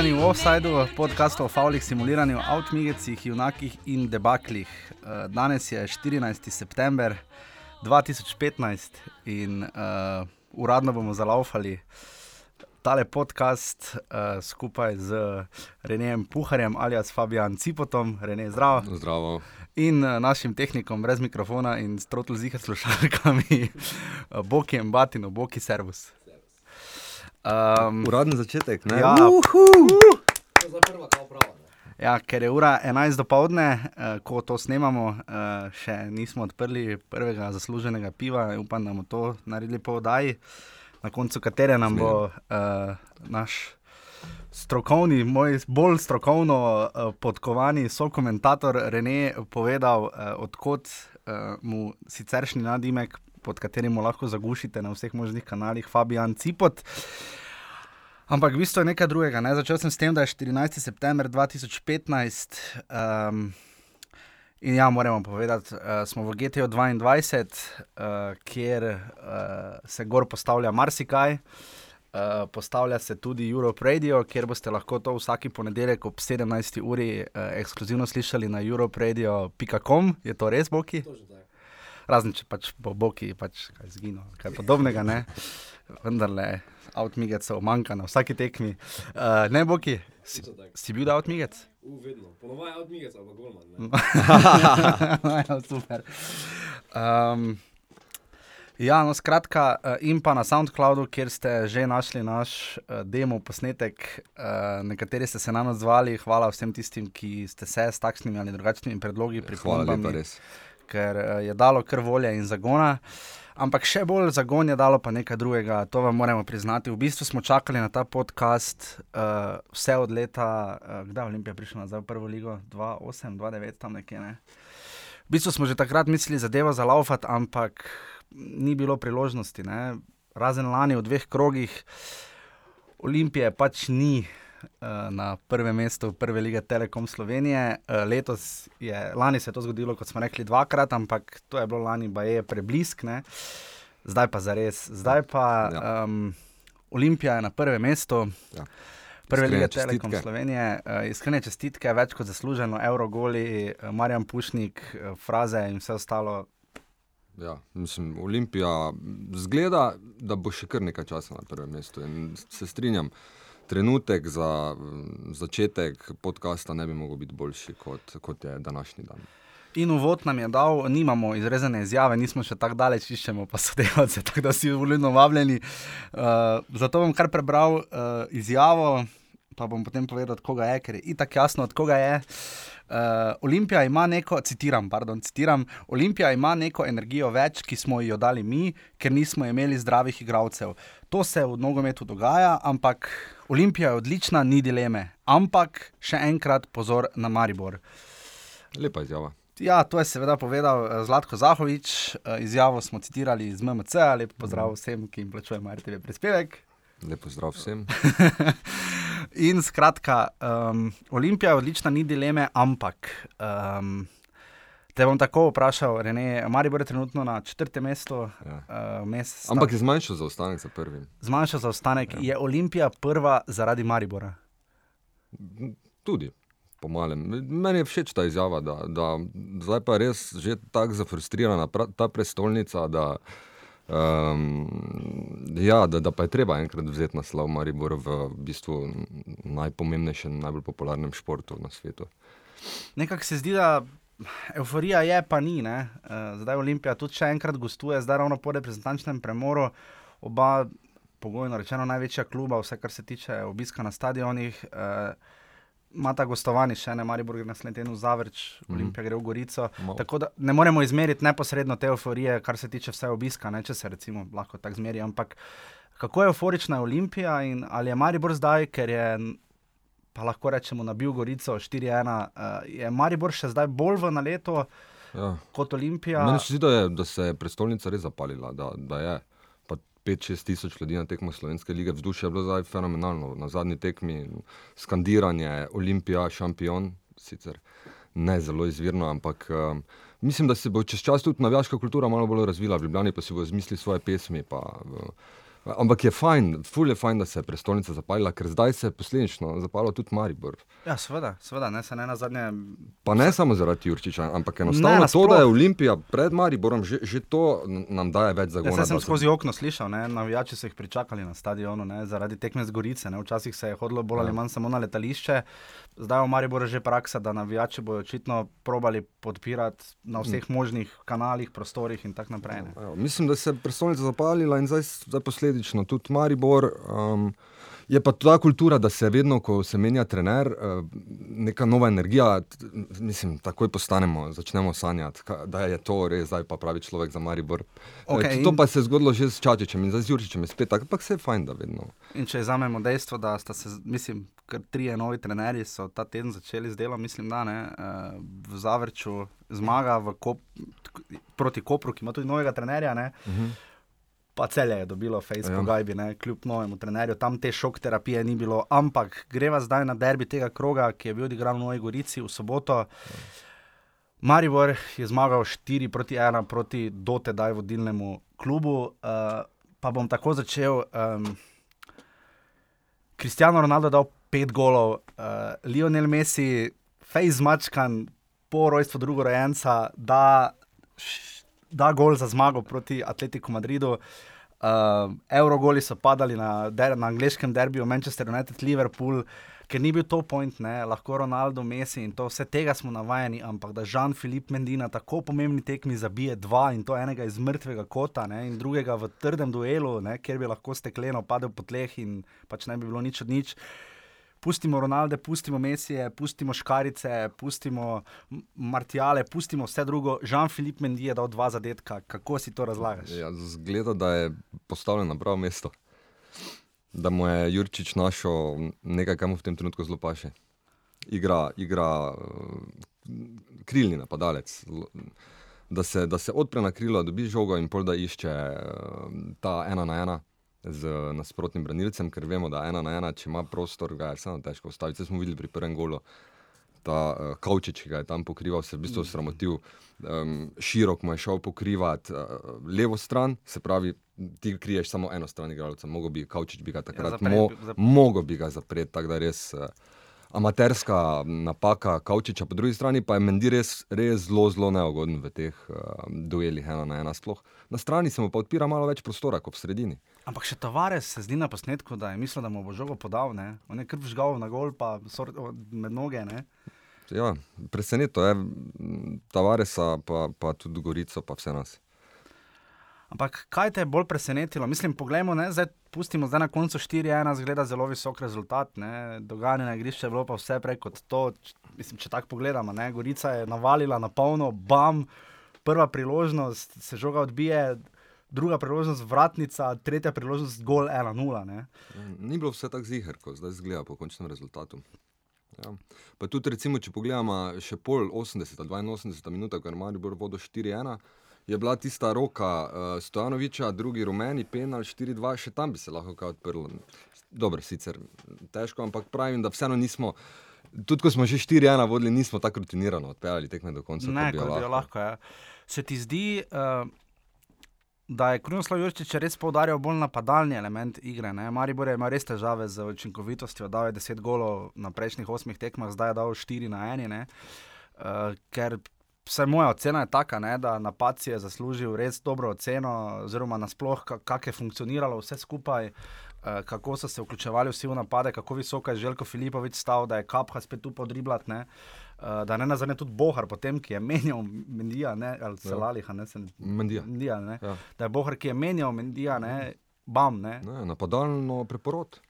Pozdravljeni v Offsideu, podkastu o faulih, simuliranju, avtomigecih, junakih in debaklih. Eh, danes je 14. september 2015 in uh, uradno bomo zalaufali tale podcast uh, skupaj z Renejem Puharjem alias Fabijan Cipotom, Rene zdrav. Zdravo. In uh, našim tehnikom brez mikrofona in strotl z jih slušalkami, Boki in Batino, Boki Servus. Um, Uradni začetek, ne? Ja, uhu. Ja, ker je ura 11 do povdne, uh, ko to snemamo, uh, še nismo odprli prvega zasluženega piva, upam, da bomo to naredili po oddaji. Na koncu katere nam bo uh, naš strokovni, moj bolj strokovno uh, podkovani sokomentator Rene povedal, uh, odkot uh, mu siceršnji nadimek, pod katerim lahko zagušite na vseh možnih kanalih, Fabijan Cipot. Ampak v bistvu je nekaj drugega. Ne? Začel sem s tem, da je 14. september 2015. Um, In ja, moramo povedati, da uh, smo v GTO 22, uh, kjer uh, se gor postavlja marsikaj. Uh, postavlja se tudi Europe Radio, kjer boste lahko to vsak ponedeljek ob 17. uri uh, ekskluzivno slišali na europradio.com. Je to res, Boki? Razen če pač bo Boki pač kaj zginil, kaj podobnega, ne. Vendar le, avtomigec se omanjka na vsaki tekmi. Uh, ne, Boki, si, si bil da avtomigec? Ponovadi od Miguel, ali pa Golman. ja, super. Um, ja, no, skratka, eh, in pa na SoundCloudu, kjer ste že našli naš uh, demo posnetek, nekateri ste se nam odzvali, hvala vsem tistim, ki ste se s takšnimi ali drugačnimi predlogi pripravili. Ker uh, je dalo kar volje in zagona. Ampak še bolj zagon je dalo pa nekaj drugega, to vam moramo priznati. V bistvu smo čakali na ta podcast uh, vse od leta, uh, kdaj je Olimpija prišla nazaj v prvo ligo, 2008, 2009, tam nekje. Ne? V bistvu smo že takrat mislili zadevo za laufat, ampak ni bilo priložnosti. Ne? Razen lani v dveh krogih, Olimpije pač ni. Eh, na prvem mestu prve lige Telekom Slovenije. Eh, letos je, lani se je to zgodilo, kot smo rekli, dvakrat, ampak to je bilo lani, pa je preblisk, ne? zdaj pa za res. Zdaj pa ja. um, Olimpija je na prvem mestu. Ja. Prve lige Telekom Slovenije, uh, iskrene čestitke, več kot zasluženo, Eurogoli, Marjan Pušnik, fraze in vse ostalo. Ja, mislim, Olimpija zgleda, da bo še kar nekaj časa na prvem mestu in se strinjam. Uh, trenutek za začetek podcasta ne bi mogel biti boljši kot, kot je današnji dan. In uvod nam je dal, nimamo izrezane izjave, nismo še tako daleč, iščemo pa sodelavce, tako da si volilno vabljeni. Uh, zato bom kar prebral uh, izjavo, pa bom potem povedal, koga je, ker je itak jasno, od koga je. Uh, Olimpija ima neko, citiram, pardon, citiram, Olimpija ima neko energijo več, ki smo jo dali mi, ker nismo imeli zdravih igralcev. To se v nogometu dogaja, ampak Olimpija je odlična, ni dileme. Ampak še enkrat pozor na Maribor. Lepa izjava. Ja, to je seveda povedal eh, Zlatko Zahovič. Eh, izjavo smo citirali iz MMC. Lep pozdrav vsem, ki jim plačujemo RTV prispevek. Lep pozdrav vsem. In skratka, um, Olimpija je odlična, ni dileme, ampak. Um, Te bom tako vprašal, Rene, ali bo trenutno na četrtem mestu. Ja. Uh, mes, Ampak je zmanjšal zaostanek za prvim. Zmanjšal zaostanek. Ja. Je Olimpija prva zaradi Maribora? Tudi, po malem. Meni je všeč ta izjava, da, da zdaj pa je res že tako zafrustrirana ta prestolnica. Da, Um, ja, da, da pa je treba enkrat vzeti naslov Maribor v bistvu najpomembnejšem, najbolj popularnem športu na svetu. Nekako se zdi, da Euforija je, pa ni. Ne? Eh, zdaj Olimpija tudi še enkrat gostuje, zdaj ravno po reprezentančnem premoru. Oba, pogojno rečeno, največja kluba, vse kar se tiče obiska na stadionih. Uh, Ma ta gostovanje, še ne Maribor, gre naslednji teden v Zavrč, mhm. Olimpija gre v Gorico. Mal. Tako da ne moremo izmeriti neposredno te euforije, kar se tiče vse obiska, ne če se recimo lahko tako zmeri. Ampak kako je euforična Olimpija in ali je Maribor zdaj, ker je pa lahko rečemo na Biogorico 4-1. Uh, eh, je Maribor še zdaj bolj v naletu ja. kot Olimpija? Meni se zdi, da, da se je prestolnica res zapalila. Da, da je 5-6 tisoč ljudi na tekmo Slovenske lige, vzdušje je bilo zdaj fenomenalno. Na zadnji tekmi skandiranje Olimpija, šampion, sicer ne zelo izvirno, ampak. Um, Mislim, da se bo čez čas tudi navijaška kultura malo bolj razvila, v Ljubljani pa si bo zmislil svoje pesmi. Pa, uh, Ampak je fajn, ful je fajn, da se je prestolnica zapalila, ker zdaj se je posledično zapalil tudi Maribor. Ja, seveda, seveda, ne se ne na zadnje. Pa ne samo zaradi Jurčiča, ampak enostavno to, nasploh. da je Olimpija pred Mariborom, že, že to nam daje več Ja, zagona. saj sem se- skozi okno slišal, ne, navijači so jih pričakali na stadionu, ne, zaradi tekme z Gorice. Ne, včasih se je hodilo bolj ali Ja. manj samo na letališče, zdaj v Mariboru že praksa, da navijači bodo očitno probali podpirati na vseh Mm. možnih kanalih, prostorih in tako naprej. Ne. Ja, mislim, da se je prestolnica zapalila in zdaj, zdaj posledično tudi Maribor. Um, je pa ta kultura, da se vedno, ko se menja trener, uh, neka nova energija, mislim, takoj postanemo, začnemo sanjati, da je to res zdaj pa pravi človek za Maribor. Okej, Okay, to in- pa se je zgodilo že s Čačičem in z Jurčičem spet tako, ampak se je fajn, da vedno. In če vzamemo dejstvo, da sta se, mislim, kar trije novi trenerji so ta teden začeli z delom, mislim, da ne, eh, v Zavrču zmaga v Kop, proti Kopru, ki ima tudi novega trenerja. Ne, Uh -huh. Pa celje je dobilo Facebook, Ja. ja. gajbi, ne, kljub novemu trenerju, tam te šok terapije ni bilo, ampak greva zdaj na derbi tega kroga, ki je bil odigran v Novi Gorici v soboto. Maribor je zmagal 4 proti 1 proti dotedaj vodilnemu klubu. Uh, pa bom tako začel. Um, Cristiano Ronaldo je dal 5 golov, uh, Lionel Messi, fejs zmačkan po rojstvu drugorojenca, da, da gol za zmago proti Atletiku Madridu. Uh, Eurogoli so padali na, der, na angliškem derbiju Manchester United, Liverpool, ker ni bil to point, ne? lahko Ronaldo, Messi in to vse tega smo navajeni, ampak da Jean-Philippe Mendy na tako pomembni tekmi zabije dva in to enega iz mrtvega kota ne? in drugega v trdem duelu, ne? kjer bi lahko stekleno padel po tleh in pač ne bi bilo nič od nič. Pustimo Ronalde, pustimo Mesije, pustimo Škarice, pustimo M- Martiale, pustimo vse drugo. Jean-Philippe Mendy je dal dva zadetka. Kako si to razlagaš? Ja, zgleda, da je postavljen na pravo mesto. Da mu je Jurčič našel nekaj, kar mu v tem trenutku zelo paše. Igra, igra eh, krilni napadalec. Da se, da se odpre na krilo, dobi žogo in pol da išče eh, ta ena na ena z nasprotnim branilcem, ker vemo, da ena na ena, če ima prostor, ga je vseeno težko ustaviti. Saj smo videli pri prvem golu, ta uh, Kavčič, ki ga je tam pokrival, se je v bistvu sramotil. Um, širok mu je šel pokrivati uh, levo stran, se pravi, ti kriješ samo eno stran igralca, mogo bi Kavčič bi ga takrat, zapret mo, bi- zap- mogo bi ga zapreti, tako da res. Uh, Amaterska napaka Kavčiča, po drugi strani pa je Mendy res, res zelo, zelo neugoden v teh uh, duelih ena na ena. Sploh na strani se mu pa odpira malo več prostora kot v sredini. Ampak še Tavares se zdi na posnetku, da je mislil, da mu bo žogo podal. Ne? On je krv žgal na gol, pa sor, med noge. Ne? Ja, preseneto je, Tavaresa, pa, pa tudi Gorico, pa vse nas. Ampak kaj te je bolj presenetilo? Mislim, poglejmo, ne, zdaj pustimo zdaj na koncu 4-1, zgleda zelo visok rezultat. Ne. Dogajanje na igrišču je bilo pa vse prej kot to. Č- Mislim, če tako pogledamo, ne. Gorica je navalila na polno, bam, prva priložnost, se žoga odbije, druga priložnost vratnica, tretja priložnost gol 1-0. ne. Ni bilo vse tako ziger, kot zdaj zgleda po končnem rezultatu. Ja. Pa tudi, recimo, če pogledamo še pol 80, 82 minuta, ker Maribor vodo 4-1, je bila tista roka uh, Stojanoviča, drugi rumeni, penal 4-2, še tam bi se lahko kaj odprlo. Dobro, sicer težko, ampak pravim, da vseeno nismo. Tudi ko smo že 4-1 vodili, nismo tako rutinirano odpeljali tekme do konca. Ne, kot jo lahko. Ja. Se ti zdi, uh, da je Krunoslav Jurčič res poudarjal bolj napadalni element igre? Ne? Maribor je imel res težave z učinkovitostjo, dal je 10 golov na prejšnjih 8 tekmah, zdaj je dal 4 na 1. Uh, ker vse moja ocena je taka, ne, da napad si je zaslužil res dobro oceno, oziroma nasploh, ka- kako je funkcioniralo vse skupaj. eh, Kako so se vključevali vsi v napade, kako visoko je Željko Filipovič stal, da je kapha spet tu podriblat. Ne? Uh, da ne nazadnje tudi Bohar, potem, ki je menjal Mendija, ne, ali Salaliha, ne, se, Mendija. Mendija, ne, Ja. da je Bohar, ki je menjal Mendija, ne, bam. Ne. Ne, napadalno preporod.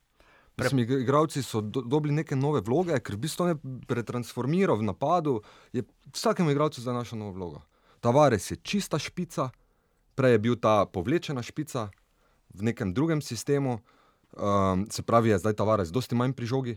Mislim, ig- Igravci so do, dobili neke nove vloge, ker v bistvu je pretransformiral v napadu, je vsakemu igralcu zdaj našel novo vlogo. Tavares je čista špica, prej je bil ta povlečena špica v nekem drugem sistemu, um, se pravi, je zdaj Tavares dosti manj pri žogi.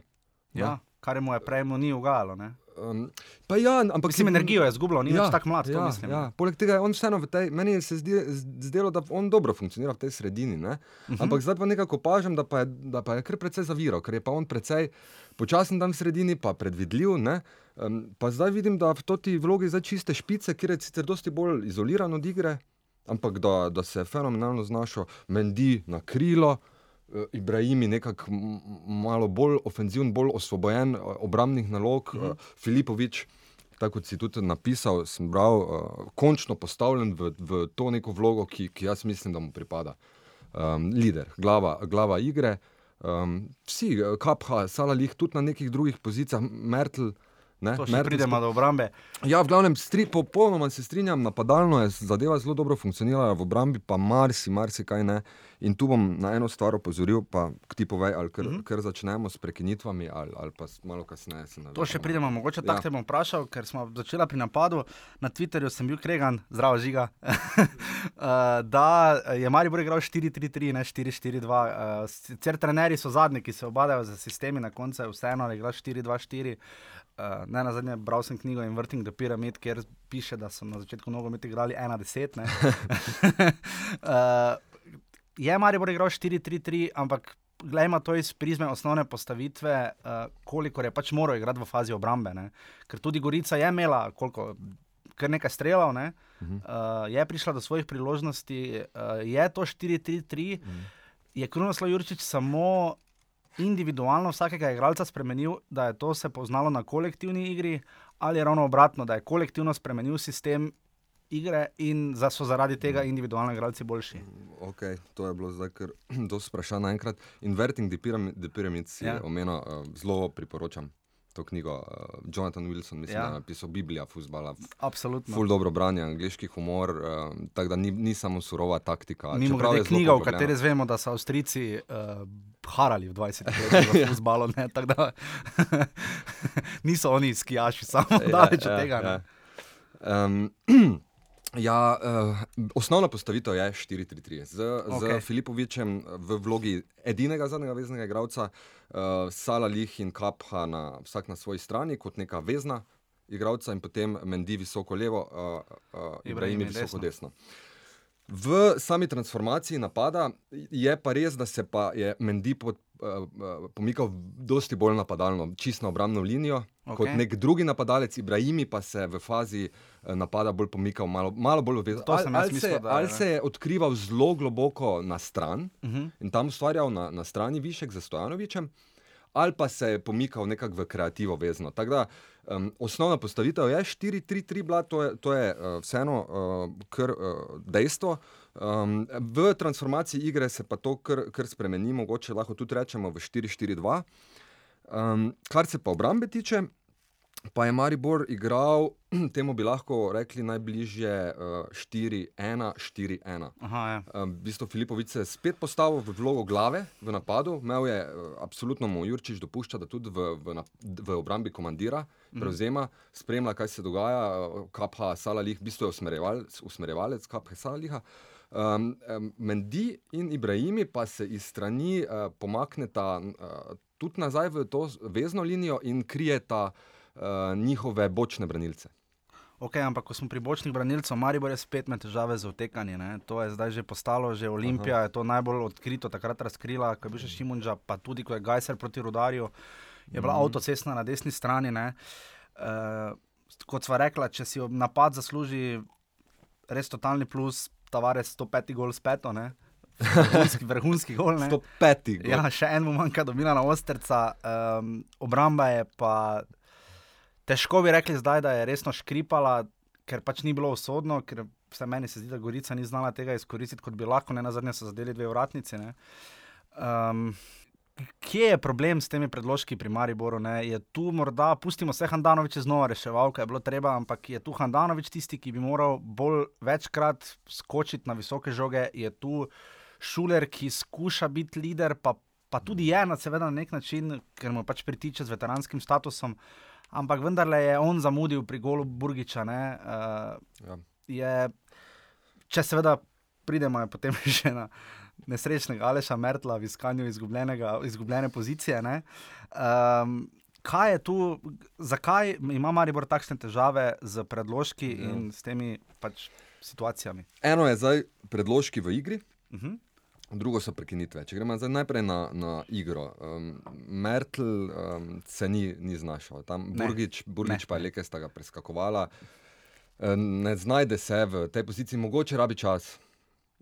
Ja, kar mu je prej mu ni ugajalo. ne. Um, pa ja, ampak Mislim, energijo je izgubljal, ni ja, več tako mlad, ja, mislim. Ja. Poleg tega je on vseeno v tej, meni se zdi, zdelo, da on dobro funkcionira v tej sredini. Uh Mhm. -huh. Ampak zdaj pa nekako opažam, da pa je, da pa je kar precej zaviral, ker je pa on precej počasen tam v sredini, pa predvidljiv. Ne? Um, pa zdaj vidim, da v toti vlogi zdaj čiste špice, kjer je sicer dosti bolj izoliran od igre, ampak da, da se je fenomenalno znašel, Mendi na krilo. Eh, Ibrahimi nekako malo bolj ofenziven, bolj osvobojen eh, obrambnih nalog, mm -hmm. Filipovič, tako kot si tudi napisal, sem bral, uh, končno postavljen v, v to neko vlogo, ki, ki jaz mislim, da mu pripada. Um, lider, glava, glava igre. Um, vsi, eh, Kapha, Salalih, tudi na nekih drugih pozicijah, Mertl. Ne, pridemo do obrambe. Ja, v glavnem, stri, popolnoma se strinjam, napadalno je zadeva zelo dobro funkcionirala, v obrambi pa marsi, marsi kaj ne. In tu bom na eno stvar opozoril, pa ti povej, ali kar, mm Mhm. -hmm. kar začnemo s prekinitvami, ali, ali pa malo kasneje. se To še pridemo, mogoče Ja. tako te bom vprašal, ker smo začeli pri napadu. Na Twitterju sem bil kregan, zdravo žiga, Eh, da je Maribor igral 4-3-3, ne 4-4-2. Eh, Sicer trenerji so zadnji, ki se obadajo za sistemi, na koncu je vseeno, igral 4-2-4. Uh, ne, na zadnje bral sem knjigo Inverting the Pyramid, kjer piše, da so na začetku nogometa igrali 1-10. ne. uh, je Maribor igral 4-3-3, ampak gledajmo to iz prizme osnovne postavitve, uh, koliko je pač moral igrati v fazi obrambe. Ne? Ker tudi Gorica je imela koliko, kar nekaj strelov, ne? uh, je prišla do svojih priložnosti, uh, je to 4-3-3, je Krunoslav Jurčič samo individualno vsakega igralca spremenil, da je to se poznalo na kolektivni igri, ali je ravno obratno, da je kolektivno spremenil sistem igre in da so zaradi tega individualni igralci boljši. Ok, to je bilo zdaj kar dosti vprašanj naenkrat. Inverting the Pyramid, the pyramid si Ja. ja. omenil, uh, zelo priporočam to knjigo. Uh, Jonathan Wilson, mislim, Ja. ja. da je napisal Biblija futbola. Absolutno. Ful dobro branje, angliški humor, uh, tako da ni, ni samo surova taktika. Mimo grede knjiga, v kateri zvemo, da so Avstrijci uh, harali v 20 letih v futbalu, ne, tako da niso oni skijaši, samo ja, daleč od tega. Ja, Ja. Um, ja, uh, osnovna postavitev je 4-3-3. Z, okay. Z Filipovičem v vlogi edinega zadnjega veznega igralca, uh, Sala Lih in Kapha na, vsak na svoji strani, kot neka vezna igralca, in potem Mendi visoko levo, uh, uh, Ibrahimi visoko desno. desno. V sami transformaciji napada je pa res, da se pa je Mendi pod, pomikal dosti bolj napadalno, čisto na obrambno linijo. Okay. Kot nek drugi napadalec, Ibrahimi pa se v fazi eh, napada bolj pomikal, malo, malo bolj sem jaz ali, se, da je, ali se je odkrival zelo globoko na stran Uh -huh. in tam ustvarjal na, na strani višek za Stojanovičem, ali pa se je pomikal nekako v kreativo vezno. Tako da um, osnovna postavitev je 4-3-3 bila, to je, to je uh, vseeno uh, kar uh, dejstvo. Um, v transformaciji igre se pa to kar, kar spremeni, mogoče lahko tudi rečemo v 4-4-2. Um, kar se pa obrambe tiče, pa je Maribor igral, temu bi lahko rekli najbližje uh, 4-1-4-1. Aha. Um, v bistvu Filipovič se je spet postavil v vlogo glave v napadu, imel je, uh, absolutno mu Jurčič dopušča, da tudi v, v, nap- v obrambi komandira, prevzema, spremlja, kaj se dogaja, uh, Kapha Salalih, v bistvu je usmerjevalec, usmerjevalec Kapha Salaliha. Um, um, Mendi in Ibrahimi pa se iz strani uh, pomakneta uh, tudi nazaj v to vezno linijo in krijeta uh, njihove bočne branilce. Ok, ampak ko smo pri bočnih branilcev, Maribor je spet imel težave z otekanjem. To je zdaj že postalo, že Olimpija Aha. je to najbolj odkrito takrat razkrila, ko je bil še Šimunča, pa tudi ko je Gajser proti Rudarju, je bila mm. avtocestna na desni strani. Uh, kot sva rekla, če si napad zasluži res totalni plus, Tavares 105 gol speto, ne? vrhunski, vrhunski gol. Ne? 105. Ja, še en mu manjka, dobila na osterca. Um, obramba je pa težko bi rekli zdaj, da je resno škripala, ker pač ni bilo usodno, ker se meni se zdi, da Gorica ni znala tega izkoristiti, kot bi lahko, ne na zadnje so zadeli dve vratnici. ne. Um, Kje je problem s temi predložki pri Mariboru? Ne? Je tu morda, pustimo se Handanovič znova reševal, kaj je bilo treba, ampak je tu Handanovič tisti, ki bi moral bolj večkrat skočiti na visoke žoge, je tu Šuler, ki skuša biti lider, pa, pa tudi je na, seveda, na nek način, ker mu pač pritiče z veteranskim statusom, ampak vendarle je on zamudil pri golu Burgiča. Ne? Uh, Ja. je, če seveda pridemo je potem še na nesrečnega Aleša Mertla v iskanju izgubljene pozicije. Um, kaj je tu, zakaj ima Maribor takšne težave z predložki Ja. in s temi pač, situacijami? Eno je zdaj predložki v igri, Uh -huh. drugo so prekinitve. Če gremo zdaj najprej na, na igro. Um, Mertl um, se ni, ni znašel, tam Ne. Burgič, Burgič Ne. pa je Leke sta ga preskakovala. ne znajde se v tej poziciji, mogoče rabi čas.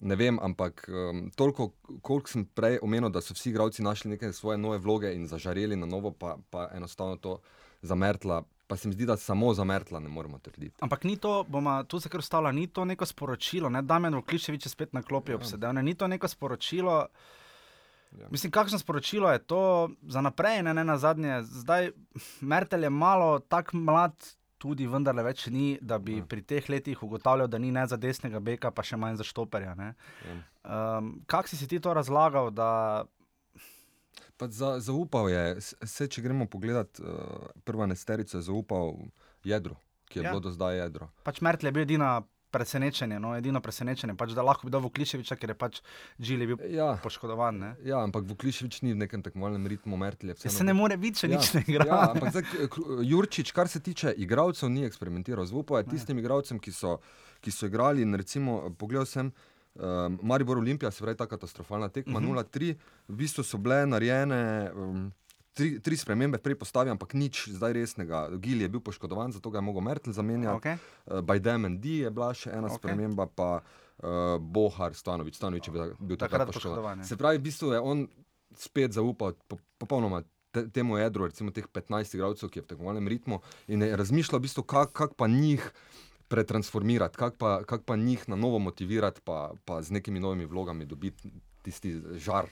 Ne vem, ampak um, toliko, koliko sem prej omenil, da so vsi igralci našli neke svoje nove vloge in zažareli na novo, pa, pa enostavno to zamertla. Pa se mi zdi, da samo zamertla ne moremo trditi. Ampak ni to, bomo tu se kar stavili, ni to neko sporočilo, ne da me Vkličevič spet na klopi ja. obsedel, ne, ni to neko sporočilo. Ja. Mislim, kakšno sporočilo je to za naprej, ne, ne na zadnje. Zdaj, Mertel je malo tako mlad, tudi vendarle več ni, da bi ja. pri teh letih ugotavljal, da ni ne za desnega beka, pa še manj za štoperja. Ja. Um, Kako si, si ti to razlagal? Da... Za, zaupal je, vse če gremo pogledat, uh, prva nesterica je zaupal jedro, ki je ja. bilo do zdaj jedro. Pač Mertel je bil edina presenečenje, no, edino presenečenje, pač, da lahko bi dal Vukliševiča, ker je pač Džili bil ja. poškodovan. Ne? Ja, ampak Vukliševič ni v nekem tekmovalnem ritmu, Mertlje. Ja, se ne more biti, če ja. nič ne igra. Ja, ampak zdaj, Jurčič, kar se tiče igralcev, ni eksperimentiral. Zvupo je tistim igralcem, ki so, ki so igrali. Recimo, pogledal sem. Um, Maribor Olimpija, se pravi, ta katastrofalna tekma uh -huh. 0-3, v bistvu so bile narejene um, tri, tri spremembe prej postavim, ampak nič zdaj resnega. Gil je bil poškodovan, zato ga je mogel Mertel zamenjati. Okay. Uh, eh, Bajdem and D je bila še ena okay. sprememba, pa uh, Bohar Stanovič, Stanovič je bil, bil takrat, takrat poškodovan. Se pravi, v bistvu je on spet zaupal po, popolnoma. Temu jedru, recimo teh 15 igralcev, ki je v tekmovalnem ritmu, in je razmišljal, v bistvu, kako kak pa njih pretransformirati, kako pa, kak pa njih na novo motivirati, pa, pa z nekimi novimi vlogami dobiti tisti žar,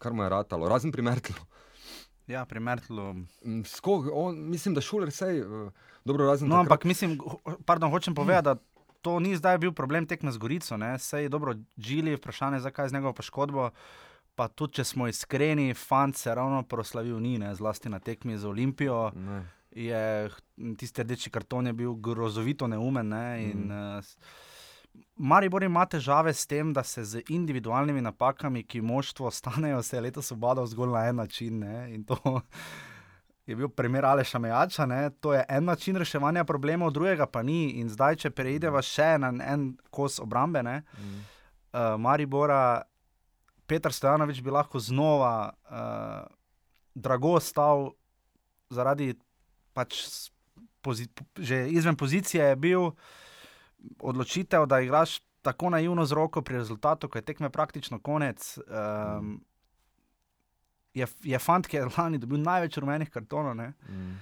kar mu je ratalo, razen pri Mertlu. Ja, pri Mertlu. Mm, skog, on, mislim, da šuler vse je uh, dobro razen. No, takrat... ampak mislim, pardon, hočem povedati, da to ni zdaj bil problem tekme z Gorico. Sej je dobro, Džili, vprašanje, zakaj z njegovo poškodbo. Pa tudi, če smo iskreni, fant se ravno proslavil, ni ne, zlasti na tekmi za Olimpijo. Ne. Je, tiste rdeči karton je bil grozovito neumen. Ne, in, mm. uh, Maribor ima težave s tem, da se z individualnimi napakami, ki moštvo stanejo, se je letos obadal zgolj na en način. Ne? In to je bil primer Aleša Mejača, ne? to je en način reševanja problemov, drugega pa ni. In zdaj, če preideva še na en kos obrambe, ne? Mm. Uh, Maribora, Petr Stojanovič bi lahko znova uh, drago stal zaradi pač pozi že izven pozicije je bil odločitev, da igraš tako naivno z roko pri rezultatu, ko je tekme praktično konec. Um, je, je fant, ki je lani dobil največ rumenih kartonov. Mm.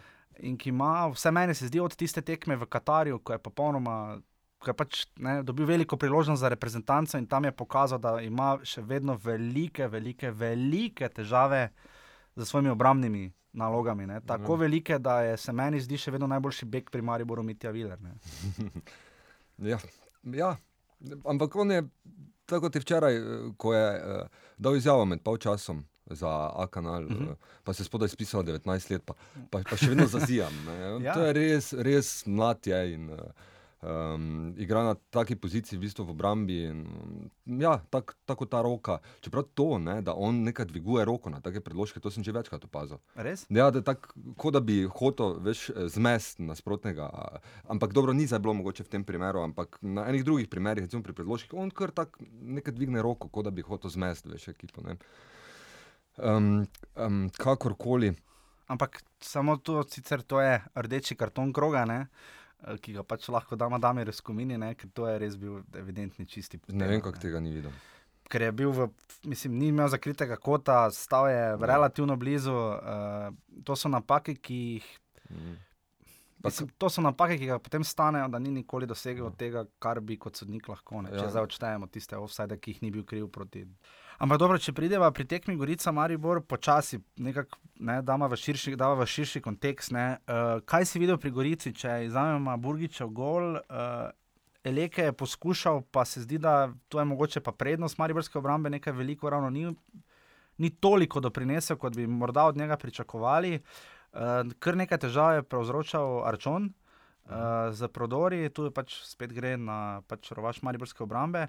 In ki ima, vse meni se zdi, od tiste tekme v Katarju, ko je popolnoma. Ko je pač ne, dobil veliko priložnost za reprezentanco in tam je pokazal, da ima še vedno velike, velike, velike težave z svojimi obrambnimi nalogami. Ne. Tako mm. velike, da je se meni zdi še vedno najboljši bek pri Mariboru Mitja Viler. Ja, ja. ampak on je, tako kot je včeraj, eh, ko je uh, dal izjavo med polčasom za A-kanal, uh -huh. uh, pa se spodaj spisal 19 let, pa, pa, pa še vedno zazijam. ja. To je res, res mlad je. In, uh, um, igra na taki poziciji, v bistvu v obrambi. In, ja, tak, tako ta roka. Čeprav to, ne, da on nekaj dviguje roko na take predložke, to sem že večkrat opazil. Res? Ja, da tako, da bi hotel več zmest nasprotnega. Ampak dobro, ni zdaj bilo mogoče v tem primeru, ampak na enih drugih primerih, recimo pri predložkih, on kar tako nekaj dvigne roko, kot da bi hotel zmest več ekipo. Um, um, kakorkoli. Ampak samo to, sicer to je rdeči karton kroga. Ne? Eh, ki ga pač lahko da je res komini, ker to je res bil evidentni čisti. Potem, ne vem, kako tega ni videl. Ker je bil, v, mislim, ni imel zakritega kota, stal je ja. relativno blizu. Uh, to so napake, ki jih. Mm. Mislim, to so napake, ki ga potem stanejo, da ni nikoli dosegel ja. tega, kar bi kot sodnik lahko. Ne, če ja. zdaj odštejemo tiste offside, ki jih ni bil kriv proti. Ampak dobro, če prideva pri tekmi Gorica, Maribor, počasi, nekako, ne, dava v širši, dava v širši kontekst. Uh, kaj si videl pri Gorici, če izjamemo Burgičev gol? Uh, Eleke je poskušal, pa se zdi, da to je mogoče pa prednost Mariborske obrambe, nekaj veliko, ravno ni, ni toliko doprinesel, kot bi morda od njega pričakovali. Uh, kar nekaj težav je povzročal Arčon. Uh, za prodori, tu pač spet gre na pač rovaš Mariborske obrambe.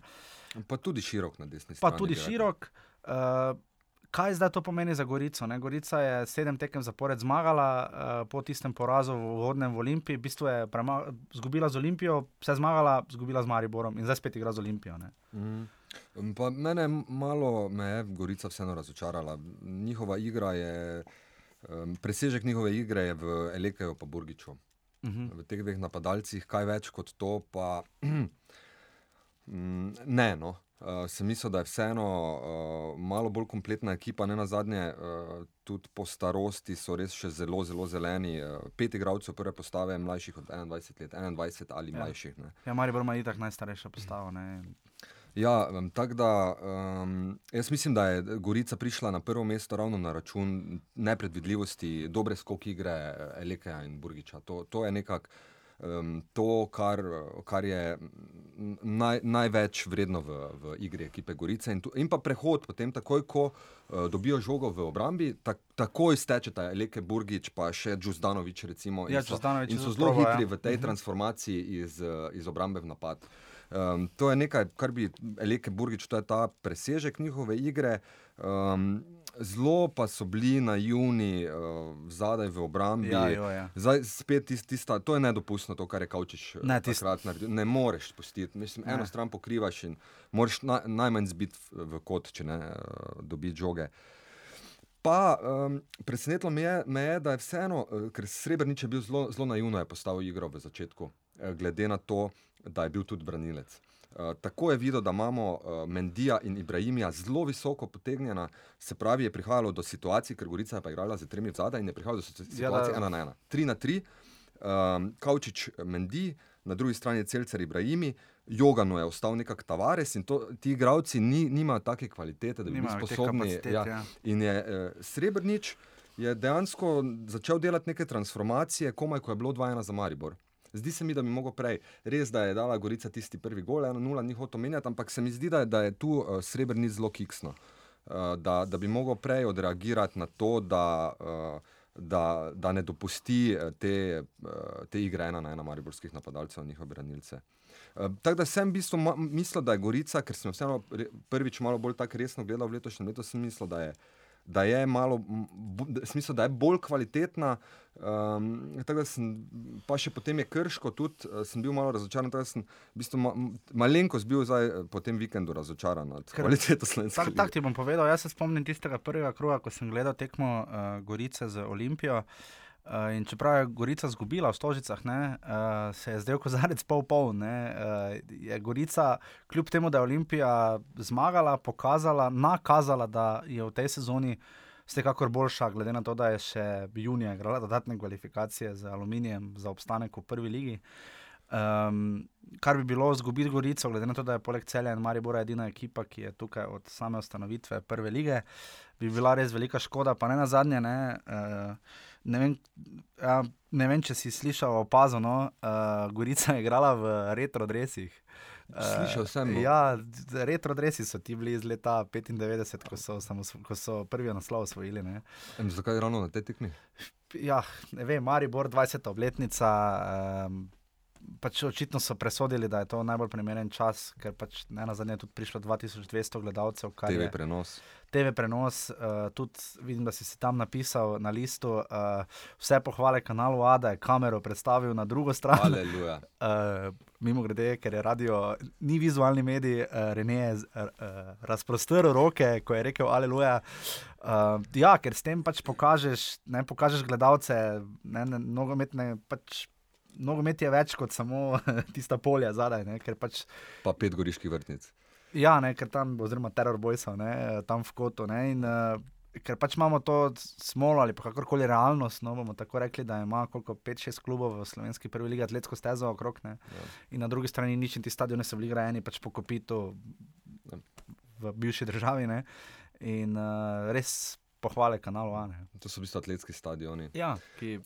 Pa tudi širok na desni strani. Pa tudi širok. Uh, kaj zdaj to pomeni za Gorico? Ne? Gorica je sedem tekem zapored zmagala uh, po tistem porazu v vodnem v Olimpiji, v bistvu je izgubila z Olimpijo, vse zmagala, izgubila z Mariborom in zdaj spet igra z Olimpijo. Mm. Pa mene malo me je Gorica vseeno razočarala. Njihova igra je, um, presežek njihove igre je v Elekeju pa Burgiču. Uh -huh. v teh dveh napadalcih, kaj več kot to, pa mm, ne. No. Uh, sem mislil, da je vseeno uh, malo bolj kompletna ekipa, ne na zadnje, uh, tudi po starosti so res še zelo, zelo zeleni. Uh, pet igralcev prve postave, mlajših od 21 let, 21 ali Ja. mlajših. Ne. Ja, Maribor ima itak najstarejša postava. Ne? Ja, um, tako da um, jaz mislim, da je Gorica prišla na prvo mesto ravno na račun nepredvidljivosti, dobre skoki igre eh, Elekeja in Burgiča. To, to je nekako um, to, kar, kar je naj, največ vredno v, v igri ekipe Gorice. In, tu, in pa prehod, potem takoj, ko uh, dobijo žogo v obrambi, tak, takoj stečeta Eleke Burgič, pa še Džuzdanovič. Recimo, in Ja, so- Džuzdanović in so zelo proba, hitri ja. v tej transformaciji iz, eh, iz obrambe v napad. Um, to je nekaj, kar bi Eleke Burgič, to je ta presežek njihove igre. Um, zelo pa so bili na juni uh, zadaj v obrambi. Ja, jo, ja. Zdaj spet tis, tista, to je nedopustno, to, kar je Kavčič Ne, ne, tist- takrat naredil. Ne moreš spustiti. Mislim, Ne. eno stran pokrivaš in moraš na, najmanj zbiti v, v kot, če ne uh, dobiš žoge. Pa um, presenetilo me je, me je, da je vseeno, ker Srebrenic je bil zelo, zelo naivno je postavil igro v začetku, glede na to, da je bil tudi branilec. Uh, tako je videl, da imamo uh, Mendija in Ibrahimija zelo visoko potegnjena, se pravi, je prihajalo do situacij, ker Gorica je pa igrala z tremi zadaj in je prihajalo do situ- Ja, da- situacij ena na ena. Tri na tri, um, Kavčič Mendi, na drugi strani je Celcer Ibrahimi, Jogano je ostal nekak Tavares in to, ti igravci ni, nimajo take kvalitete, da bi bili Nimajo teh sposobni. kapacitet, ja. In je eh, Srebrnič je dejansko začel delati neke transformacije, komaj ko je bilo 2-1 za Maribor. Zdi se mi, da bi mogel prej. Res, da je dala Gorica tisti prvi gol, 1-0, ni hotel menjati, ampak se mi zdi, da je, da je tu uh, Srebrnic zelo kiksno. Uh, da, da bi mogel prej odreagirati na to, da, uh, da, da ne dopusti eh, te, uh, te igre ena na ena mariborskih napadalcev, njihove branilce. Uh, tako da sem ma- mislil, da je Gorica, ker sem vseeno prvič malo bolj tako resno gledal v letošnjem letu, sem mislil, da je, da je malo, smisel, da je bolj kvalitetna. Um, tako da sem, pa še potem je krško, tudi uh, sem bil malo razočaran. Tako da sem v bistvu ma, malenkost bil zdaj eh, po tem vikendu razočaran nad Ker- kvaliteto slovenske Tak, lige. tak ti bom povedal, jaz se spomnim tistega prvega kruga, ko sem gledal tekmo uh, Gorice z Olimpijo. Uh, in čeprav je Gorica izgubila v Stožicah, ne, uh, se je zdel kozarec pol-pol. Uh, je Gorica, kljub temu, da je Olimpija zmagala, pokazala, nakazala, da je v tej sezoni vsekakor boljša, glede na to, da je še junija igrala dodatne kvalifikacije z Aluminijem za obstanek v prvi ligi. Um, kar bi bilo izgubiti Gorico, glede na to, da je poleg Celja in Maribora edina ekipa, ki je tukaj od same ustanovitve prve lige, bi bila res velika škoda. Pa ne na zadnje, ne, uh, ne, vem, ja, ne vem, če si slišal opazno, no, uh, Gorica je igrala v retro dresih. Slišal sem, no. Ja, retro dresi so ti bili iz leta 95, ko so, ko so prvi naslov osvojili. Ne. Em, Zakaj ravno na tej tekmi? Ja, ne vem, Maribor, 20. obletnica. Um, pač očitno so presodili, da je to najbolj primeren čas, ker pač na zadnje je tudi prišlo 2200 gledalcev, TV je prenos. TV prenos. Uh, tudi vidim, da si si tam napisal na listu uh, vse pohvale kanalu A, da je kamero predstavil na drugo stran. Aleluja. Uh, mimo grede, ker je radio, ni vizualni medij, uh, Rene je uh, razprostrl roke, ko je rekel Aleluja. Uh, ja, ker s tem pač pokažeš, ne, pokažeš gledalce, ne, ne, nogometne. Pač, Nogomet je več kot samo tista polja zadaj, ne, pač Pa pet goriških vrtnic. Ja, ne, ker tam, oziroma teror bojsov, ne, tam v kotu. Ne, in, uh, ker pač imamo to smolo ali pa kakorkoli realnost, no, bomo tako rekli, da ima koliko 5-6 klubov v slovenski prvi ligi atletsko stezo okrog. Ne, Ja. in na drugi strani nič, in ti stadioni so bili grajeni pač po kopitu Ja. v bivši državi. Ne, in uh, res pohvale kanalu A. Ne. To so v bistvu atletski stadioni. Ja, ki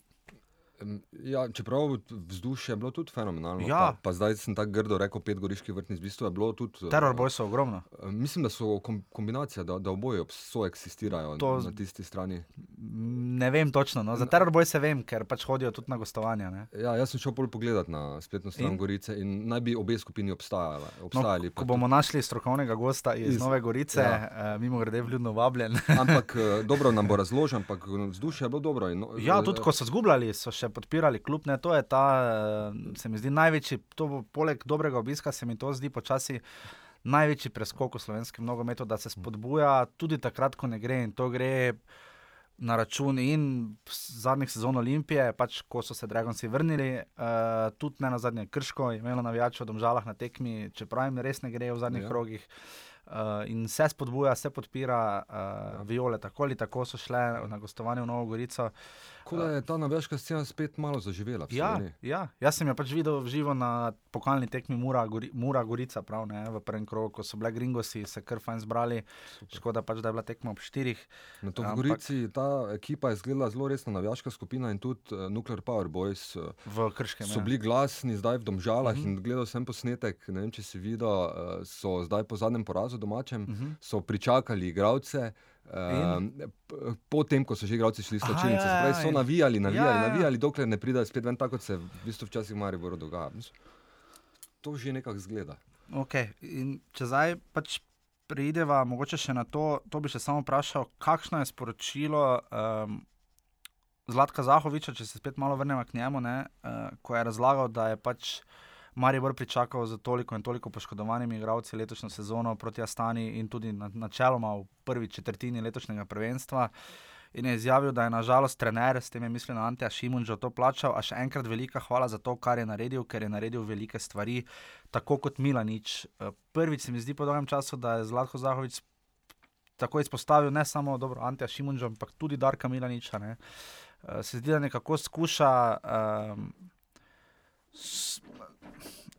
Ja, čeprav vzdušje je bilo tudi fenomenalno. Ja. Pa, pa zdaj sem tako grdo rekel, pet goriških vrtnic, v bistvu je bilo tudi. eh, teror bojsov ogromno. eh, Mislim, da so kom, kombinacija, da, da oboje soeksistirajo To- na tisti strani. Ne vem točno, no. za teror boj se vem, ker pač hodijo tudi na gostovanja. Ne. Ja, jaz sem šel pol pogledat na spletno stran In? Gorice in naj bi obe skupini No, obstajali. ko pa bomo našli strokovnega gosta iz, iz Nove Gorice, ja. uh, mimo grede, vljudno vabljen. tudi- Ampak eh, dobro nam bo razložil, ampak vzdušje je bilo dobro. In, no, ja, eh, tudi ko so zgubljali, so še podpirali klub. Ne, to je ta, uh, se mi zdi, največji, to bo, poleg dobrega obiska, se mi to zdi počasi. Največji preskok v slovenskem nogometu, da se spodbuja tudi takrat, ko ne gre. In to gre na račun in zadnjih sezon Olimpije, pač ko so se Dragonci vrnili, uh, tudi ne na zadnje Krško, imelo navijače v Domžalah na tekmi, čeprav jim res ne gre v zadnjih ja. krogih. Uh, in se spodbuja, se podpira, uh, viole, tako ali tako so šle na gostovanje v Novo Gorico. Uh, Tako da je ta navijaška scena spet malo zaživela. Ja, ja, jaz sem jo pač videl živo na pokalni tekmi Mura, Gori, Mura Gorica, prav, ne, v prvem krogu, ko so bile gringosi, se kar fajn zbrali. Super. Škoda pač, da je bila tekma ob štirih. Na to v Gorici Ampak, ta ekipa je izgledala zelo resna navijaška skupina in tudi uh, Nuclear Power Boys uh, v Krškem. So ja. bili glasni zdaj v Domžalah uh mhm. -huh. in gledal sem posnetek, ne vem, če si videl, uh, so zdaj po zadnjem porazu domačem, uh mhm. -huh. so pričakali igralce. Uh, Potem, ko so že igralci šli iz Slovenije, ja, ja, so navijali, navijali, ja, ja. navijali, dokler ne pridajo spet ven, tako se v bistvu včasih v Mariboru dogaja. To že nekako zgleda. Okay. Če zdaj pač prideva, mogoče še na to, to bi še samo vprašal, kakšno je sporočilo um, Zlatka Zahoviča, če se spet malo vrnemo k njemu, ne, uh, ko je razlagal, da je pač. Maribor pričakal za toliko in toliko poškodovanimi igralci letošnjo sezono proti Astani in tudi načeloma v prvi četrtini letošnjega prvenstva. In je izjavil, da je nažalost trener, s tem je mislil na Anteja Šimunča, to plačal. A še enkrat velika hvala za to, kar je naredil, ker je naredil velike stvari, tako kot Milanič. Eh, prvič se mi zdi po dolgem času, da je Zlatko Zahovič tako izpostavil ne samo dobro Anteja Šimunča, ampak tudi Darka Milaniča. Ne. Eh, se zdi, da nekako skuša. Um,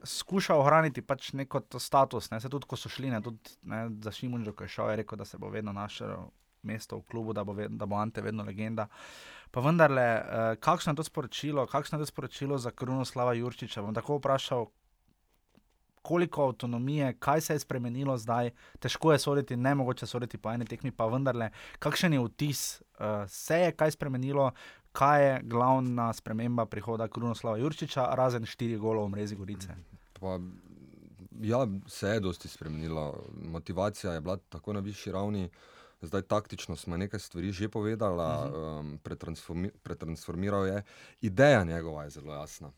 skuša ohraniti pač neko status, ne se tudi, ko so šli, ne, tudi ne, za Šimunžo, ko je šel, je rekel, da se bo vedno našel mesto v klubu, da bo, ved, da bo Ante vedno legenda. Pa vendarle, eh, kakšno je to sporočilo, kakšno je to sporočilo za Krunoslava Jurčiča? Bom tako vprašal, koliko avtonomije, kaj se je spremenilo zdaj, težko je soditi, ne mogoče soditi po eni tekmi, pa vendarle, kakšen je vtis, uh, se je kaj spremenilo, kaj je glavna sprememba prihoda Krunoslava Jurčiča, razen štiri golov v mrezi Gorice. Pa, ja, se je dosti spremenilo. Motivacija je bila tako na višji ravni. Zdaj, taktično smo nekaj stvari že povedali, uh -huh. um, pretransformi pretransformiral je. Ideja njegova je zelo jasna.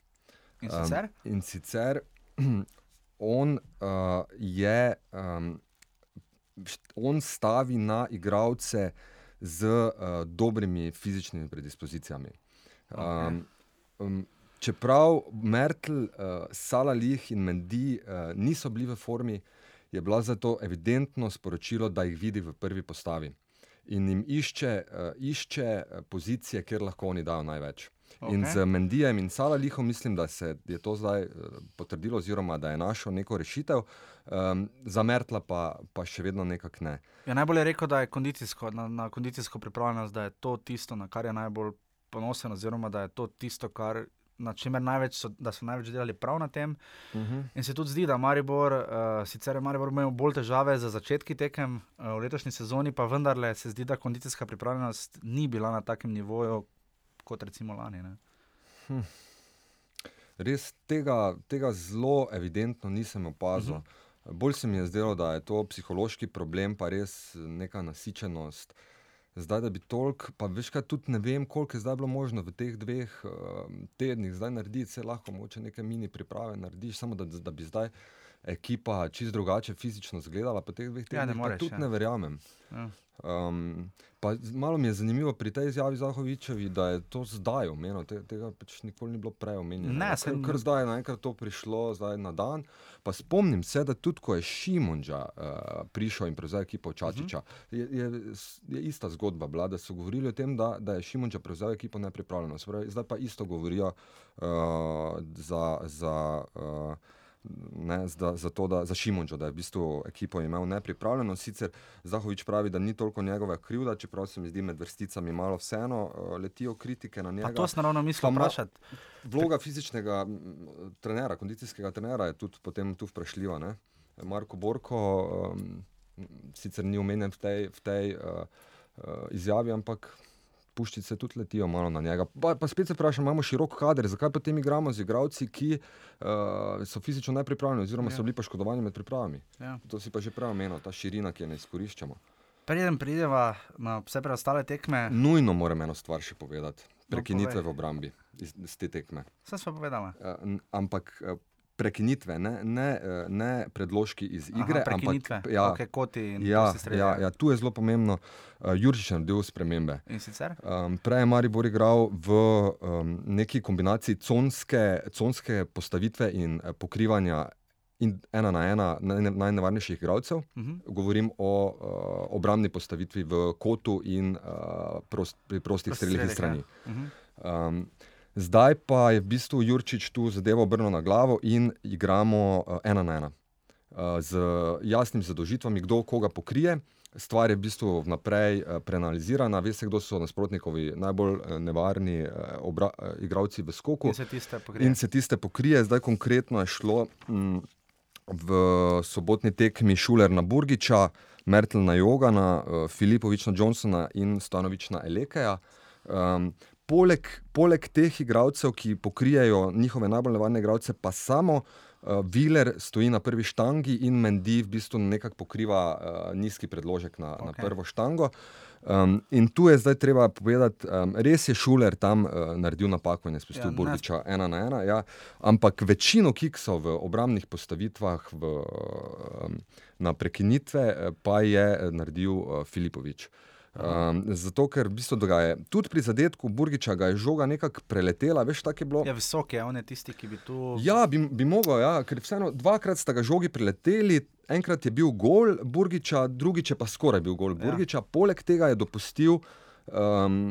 In sicer? Um, in sicer on, uh, je, um, on stavi na igravce z uh, dobrimi fizičnimi predispozicijami. Okay. Um, um, čeprav Merkel, uh, Salalih in Mendi uh, niso bili v formi, je bilo zato evidentno sporočilo, da jih vidi v prvi postavi in jim išče, uh, išče pozicije, kjer lahko oni dajo največ. Okay. In z Mendijem in Salalihom mislim, da se je to zdaj potrdilo, oziroma da je našel neko rešitev, um, za Mertla pa, pa še vedno nekako ne. Ja, najbolje je rekel, da je kondicijsko, na, na kondicijsko pripravljenost, da je to tisto, na kar je najbolj ponosen, oziroma da je to tisto, kar na čemer največ so, so največ delali prav na tem. Uh mhm. -huh. In se tudi zdi, da Maribor, uh, sicer je Maribor imel bolj težave za začetki tekem uh, v letošnji sezoni, pa vendarle se zdi, da kondicijska pripravljenost ni bila na takem nivoju kot recimo lani. Hm. Res tega, tega zelo evidentno nisem opazil. Uh mhm. -huh. Bolj se mi je zdelo, da je to psihološki problem, pa res neka nasičenost. Uh, zdaj, da bi toliko, pa veš, kaj tudi ne vem, koliko je zdaj bilo možno v teh dveh uh, tednih, zdaj narediti, se lahko moče neke mini priprave narediš, samo da, da bi zdaj ekipa čist drugače fizično izgledala po teh dveh tednih. Ja, moreš. Tudi ja. ne verjamem. Ja. Um, pa malo mi je zanimivo pri tej izjavi Zahovičevi, da je to zdaj omenjeno, Te, tega pač nikoli ni bilo prej omenjeno. Ne, se je kar zdaj naenkrat to prišlo, zdaj na dan. Pa spomnim se, da tudi ko je Šimunča uh, prišel in prevzel ekipo Čačiča, uh -huh. je, je, je ista zgodba bila, da so govorili o tem, da, da je Šimunča prevzel ekipo nepripravljeno. Zdaj pa isto govorijo uh, za. za uh, ne, za, za to, da za Šimunčo, da je v bistvu ekipo imel nepripravljeno. Sicer Zahovič pravi, da ni toliko njegova krivda, čeprav se mi zdi med vrsticami malo vseeno uh, letijo kritike na njega. Pa to sem naravno mislil vprašati. Vloga fizičnega trenera, kondicijskega trenera je tudi potem tu vprašljiva. Ne? Marko Borko um, sicer ni omenjen v tej, v tej uh, uh, izjavi, ampak puščice tudi letijo malo na njega. Pa, pa spet se vprašam, imamo širok kader, zakaj potem igramo z igravci, ki uh, so fizično nepripravljeni, oziroma ja. so bili poškodovani med pripravami. Ja. To si pa že prej omenil, ta širina, ki jo ne izkoriščamo. Preden prideva na vse preostale tekme. Nujno moram eno stvar še povedati. No, Prekinitve no, v obrambi iz, iz te tekme. Vse smo povedali. Uh, ampak uh, prekinitve, ne, ne, eh, ne predložki iz igre. Aha, prekinitve, ampak, ja, okay, koti in ja, ja, ja, tu je zelo pomembno. Uh, Jurčič je naredil spremembe. Um, prej je Maribor igral v um, neki kombinaciji conske, conske postavitve in uh, pokrivanja in ena na ena naj- najnevarnejših igralcev. Mhm. Govorim o uh, obrambni postavitvi v kotu in uh, prost, pri prostih Prosti strelih iz strelih, strani. ja. Mhm. Um, zdaj pa je v bistvu Jurčič tu zadevo obrnil na glavo in igramo uh, ena na ena. Uh, z jasnimi zadožitvami, kdo koga pokrije. Stvar je v bistvu vnaprej uh, preanalizirana, veste, kdo so nasprotnikovi najbolj uh, nevarni uh, obra, uh, igralci v skoku. In se tiste pokrije. In se tiste pokrije, zdaj konkretno je šlo mm, v sobotni tekmi Šuler na Burgiča, Mertel na Jogana, uh, Filipovič na Johnsona in Stanovič na Elekeja. Um, poleg, poleg teh igralcev, ki pokrijejo njihove najbolj nevarne igralce, pa samo uh, Viler stoji na prvi štangi in Mendy v bistvu nekako pokriva uh, nizki predložek na, okay. na prvo štango. Um, in tu je zdaj treba povedati, um, res je Šuler tam uh, naredil napako in je spustil Ja, Burgiča ena na ena. Ja, ampak večino kiksov v obrambnih postavitvah v, um, na prekinitve eh, pa je eh, naredil uh, Filipovič. Um, zato, ker v bistvu dogaja. Tudi pri zadetku Burgiča ga je žoga nekako preletela, veš, tako je bilo. Ja, visok je, on je tisti, ki bi tu. Ja, bi, bi mogel, ja, ker vseeno dvakrat sta ga žogi preleteli, enkrat je bil gol Burgiča, drugič je pa skoraj bil gol Burgiča. Ja. Poleg tega je dopustil um,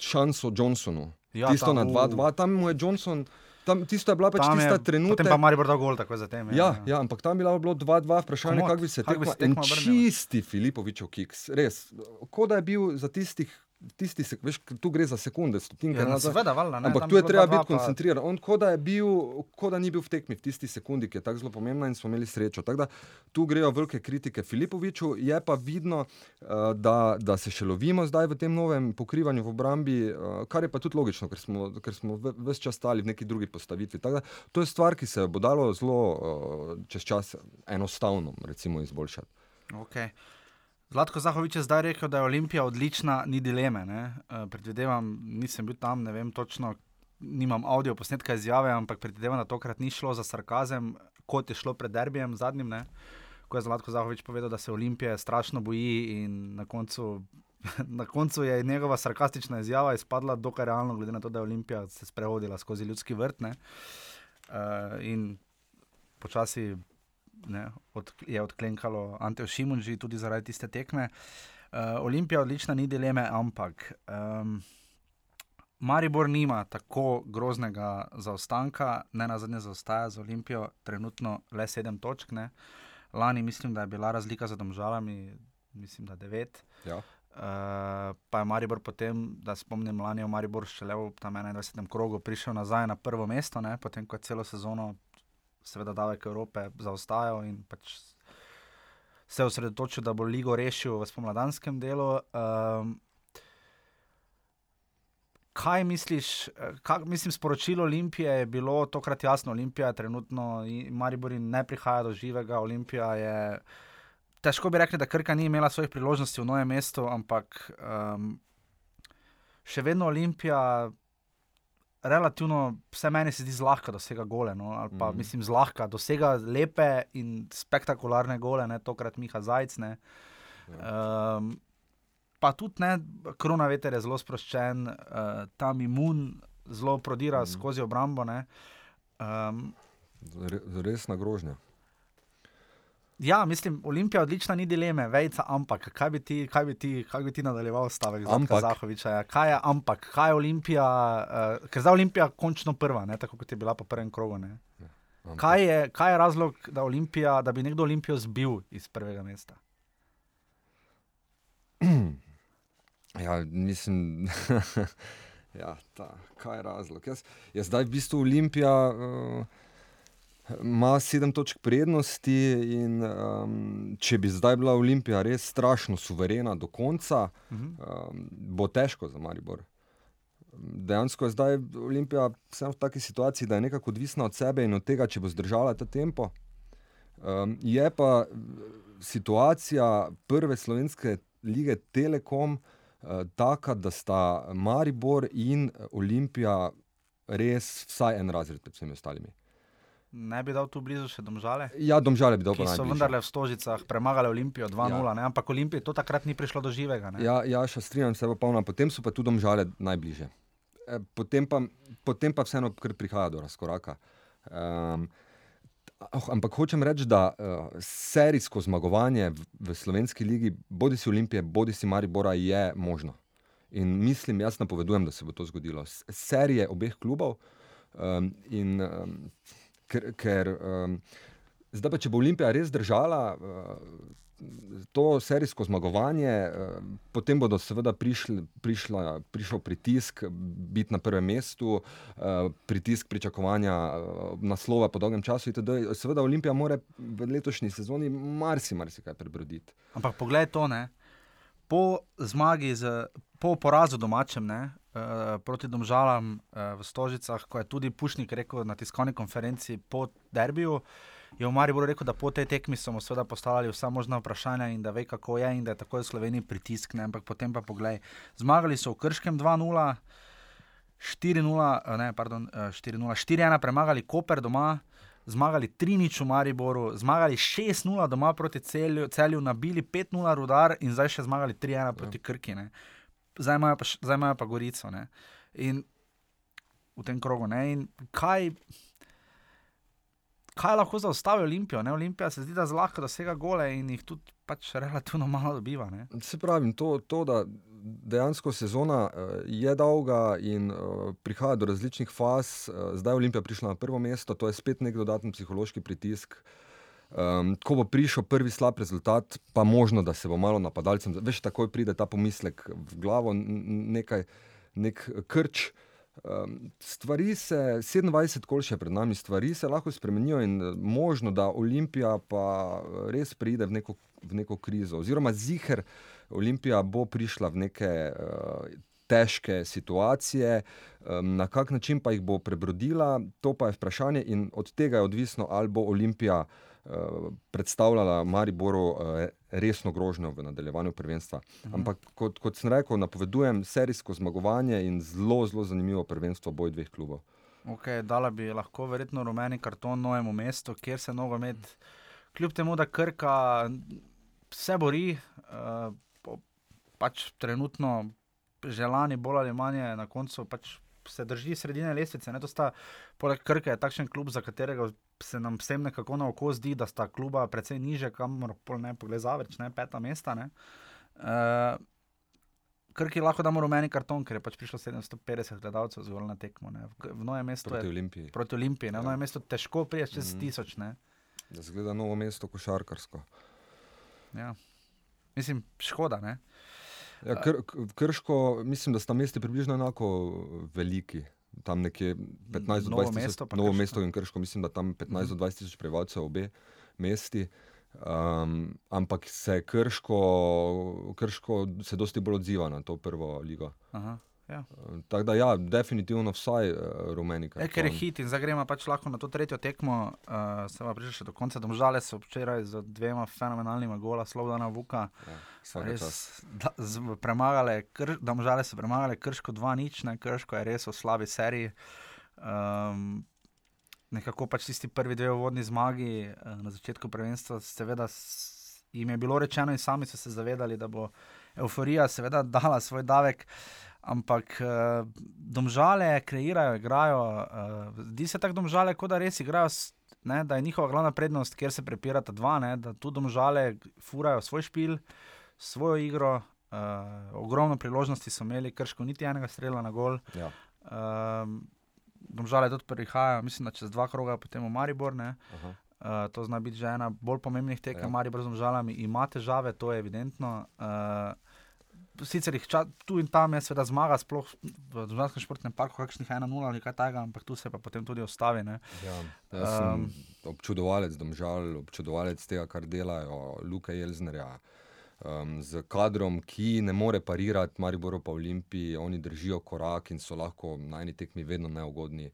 šanso Johnsonu. Ja, Tisto tam, na u. 2-2, tam mu je Johnson, tam, tisto je bila pač Tam tista je, trenutek. Potem pa Maribor dal gol, tako zatem. Ja, ja, ampak tam bi lahko bilo 2-2, vprašanje, kako bi se bi tekmo. se tekma In obrnila. čisti Filipovičev kiks, res. Kot da je bil za tistih, tisti, sek- veš, tu gre za sekunde, stotinke. Ja, no, seveda, valjda, ne, Ampak tu je treba 2:2 biti koncentriran. On kot da, bil, kot da ni bil v tekmi v tisti sekundi, ki je tako zelo pomembna in smo imeli srečo. Tako da tu grejo velike kritike Filipoviču, je pa vidno, eh, da, da se še lovimo zdaj v tem novem pokrivanju v obrambi, eh, kar je pa tudi logično, ker smo, ker smo ve- ves čas stali v neki drugi postavitvi. Tako da to je stvar, ki se bo dalo zelo eh, čez čas enostavno recimo, izboljšati. Okay. Zlatko Zahovič je zdaj rekel, da je Olimpija odlična, ni dileme. Ne? Uh, predvidevam, nisem bil tam, ne vem točno, nimam avdio posnetka izjave, ampak predvidevam, da tokrat ni šlo za sarkazem, kot je šlo pred derbijem zadnjim. Ne? Ko je Zlatko Zahovič povedal, da se Olimpije strašno boji in na koncu. Na koncu je njegova sarkastična izjava izpadla dokaj realno, glede na to, da je Olimpija se sprehodila skozi ljudski vrt. ne. Uh, in počasi ne, od, je odklenkalo Ante Šimunži tudi zaradi tiste tekme. Uh, Olimpija odlična, ni dileme, ampak um, Maribor nima tako groznega zaostanka, ne na zadnje zaostaja z Olimpijo, trenutno le sedem točk. Ne. Lani mislim, da je bila razlika za domžalami, mislim, da devet. Ja. Uh, pa je Maribor potem, da spomnim, lani je Maribor šele v tam 21. krogu prišel nazaj na prvo mesto, ne? potem ko je celo sezono, seveda, davek Evrope zaostajal in pač se osredotočil, da bo ligo rešil v spomladanskem delu. Um, Kaj misliš, eh, kak, mislim, sporočilo Olimpije je bilo tokrat jasno. Olimpija je trenutno, in Maribor ne prihaja do živega. Olimpija je, težko bi rekli, da Krka ni imela svojih priložnosti v novem mestu, ampak um, še vedno Olimpija, relativno, vse meni se zdi zlahka dosega gole. No, ali pa Mhm. mislim zlahka, dosega lepe in spektakularne gole, ne tokrat Miha Zajc. Ne. Um, pa tudi ne, korona veter je zelo sproščen, uh, tam imun zelo prodira mm. Skozi obrambo. ne. Um, Re- Resna grožnja. Ja, mislim, Olimpija je odlična, ni dileme, vejca, ampak kaj bi ti, kaj bi ti, kaj bi ti nadaljeval stavek za Ampak. Zahoviča? Ja? Kaj je ampak, kaj je Olimpija, uh, ker zdaj Olimpija končno prva, ne? tako kot je bila po prvem krogu. Ne? Ampak- Kaj je, kaj je razlog, da, Olimpija, da bi nekdo Olimpijo zbil iz prvega mesta? Ja, mislim, ja, ta, kaj je razlog? Jaz, jaz zdaj v bistvu Olimpija uh, ima sedem točk prednosti in um, če bi zdaj bila Olimpija res strašno suverena do konca, Mhm. um, bo težko za Maribor. Dejansko je zdaj Olimpija v taki situaciji, da je nekako odvisna od sebe in od tega, če bo zdržala ta tempo. Um, je pa eh, situacija prve slovenske lige Telekom uh, taka, da sta Maribor in Olimpija res vsaj en razred pred vsemi ostalimi. Ne bi dal tu blizu še domžale. Ja, domžale bi dal pa so vendarle v Stožicah premagali Olimpijo 2-0, ja. ampak Olimpiji to takrat ni prišlo do živega. Ne? Ja, ja še strinjam se, popolnoma. Potem so pa tudi domžale najbližje. E, Potem pa, potem pa vseeno kar prihaja do razkoraka. Um, ampak hočem reči, da uh, serijsko zmagovanje v, v slovenski ligi, bodi si Olimpije, bodi si Maribora, je možno. In mislim, jaz napovedujem, da se bo to zgodilo. S- Serije obeh klubov. Um, in, um, ker, ker um, zdaj pa, če bo Olimpija res držala uh, to serijsko zmagovanje, uh, potem bodo seveda prišli, prišla, prišel pritisk biti na prvem mestu, uh, pritisk pričakovanja uh, naslova po dolgem času. Itd. Seveda Olimpija mora v letošnji sezoni marsi, marsikaj prebroditi. Ampak poglej to, ne. Po zmagi, z, po porazu domačem, ne, uh, proti Domžalam uh, v Stožicah, ko je tudi Pušnik rekel na tiskovni konferenci po derbiju, je v Mariboru rekel, da po tej tekmi so mu seveda postavljali vsa možna vprašanja in da ve, kako je in da je tako v Sloveniji pritisk. Ne, ampak potem pa poglej, zmagali so v Krškem 2-0. 4-0, eh, ne, pardon, eh, 4-0, 4-1 premagali Koper doma, zmagali 3-0 v Mariboru, zmagali 6-0 doma proti celju, celju, nabili 5-0 rudar in zdaj še zmagali 3-1 proti Krki. Ne. Zdaj imajo pa, zdaj imajo pa Gorico. Ne. In v tem krogu. Ne. In kaj, kaj lahko zaustavi Olimpijo? Ne? Olimpija se zdi, da zlahka dosega gole in jih tudi pač relativno malo dobiva. Ne. Se pravi, to, to da dejansko sezona uh, je dolga in uh, prihaja do različnih faz. Uh, zdaj je Olimpija prišla na prvo mesto, to je spet nek dodaten psihološki pritisk. Um, ko bo prišel prvi slab rezultat, pa možno, da se bo malo napadalcem, veš, takoj pride ta pomislek v glavo, nekaj, nek krč. Um, stvari se, 27 kol še pred nami, stvari se lahko spremenijo in eh, možno, da Olimpija pa eh, res pride v neko, v neko krizo. Oziroma, ziger Olimpija bo prišla v neke uh, težke situacije, um, na kak način pa jih bo prebrodila, to pa je vprašanje in od tega je odvisno, ali bo Olimpija uh, predstavljala Mariboru uh, resno grožnjo v nadaljevanju prvenstva. Mhm. Ampak kot, kot sem rekel, napovedujem serijsko zmagovanje in zelo, zelo zanimivo prvenstvo boj dveh klubov. Okay, dala bi lahko verjetno rumeni karton novemu mestu, kjer se nogomet, kljub temu, da Krka se bori, uh, po, pač trenutno želani bolj ali manj na koncu pač se drži sredine lestvice. Ne? To sta, poleg Krke je takšen klub, za katerega se nam vsem nekako na oko zdi, da sta kluba precej niže, kamor pol ne pogled zavrč, ne peta mesta. Ne? Uh, Krki lahko damo rumeni karton, ker je pač prišlo 750 gledalcev zgolj na tekmo. Ne. V, novem mestu Proti je Olimpiji. proti Olimpiji, ne. v Ja. novem mestu težko prijeti čez Mhm. tisoč. Ne. Da zgleda novo mesto košarkarsko. Ja. Mislim, škoda. Ne. Ja, kr, krško, mislim, da sta mesti približno enako veliki. Tam nekje 15 do Novo 20 mesto tisoč, pa novo Krško. mesto in krško, mislim, da tam 15 do 20 tisoč prebivalcev obe mesti. Um, ampak se krško, krško se dosti bolj odziva na to prvo ligo. Aha, ja. Uh, Tako da, ja, definitivno vsaj uh, rumeni. E, ker je hit in zdaj gremo pač lahko na to tretjo tekmo. Uh, se pa prišel še do konca. Domžale so včeraj z dvema fenomenalnima gola, Slovana Vuka. Ja. Res, da, z, premagale, kr, domžale so premagale Krško 2-0, ne Krško je res v slabi seriji. Um, nekako pač tisti prvi dve uvodni zmagi uh, na začetku prvenstva, seveda jim je bilo rečeno in sami so se zavedali, da bo euforija seveda dala svoj davek. Ampak uh, domžale kreirajo, igrajo. Uh, zdi se tako domžale, kot da res igrajo, ne, da je njihova glavna prednost, kjer se prepirata dva, ne, da tu domžale furajo svoj špil, svojo igro. Uh, ogromno priložnosti so imeli, krško niti enega strela na gol. Ja. Um, domžale tudi prihajajo, mislim, da čez dva kroga, potem v Maribor. Ne. Aha. Uh, to zna biti že ena bolj pomembnih tekem, Ja. Maribor z domžalami ima težave, to je evidentno. Uh, Sicer jih ča, tu in tam je seveda zmaga, sploh v Državnem športnem parku, kakšnih 1-0 ali kaj takega, ampak tu se pa potem tudi ostavi. Ne. Ja, Um, občudovalec domžal, občudovalec tega, kar delajo Luka Jelznerja. Um, z kadrom, ki ne more parirati, Mariboro pa Olimpiji, oni držijo korak in so lahko na eni tekmi vedno neugodni.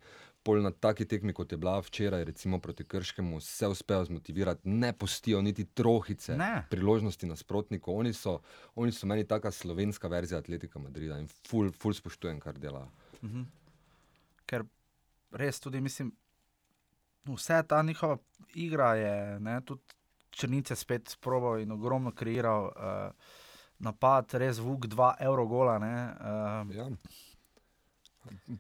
Pol na taki tekmi, kot je bila včeraj, recimo proti Krškemu, se uspejo zmotivirati, ne pustijo niti trohice Ne. priložnosti nasprotnikov. Oni so, oni so meni taka slovenska verzija Atletika Madrida in ful, ful spoštujem, kar delajo. Mhm. Ker res tudi mislim, vse ta njihova igra je, ne, tudi Črnice spet sproval in ogromno kreiral. Uh, napad, res vuk, dva evro gola. Uh, ja.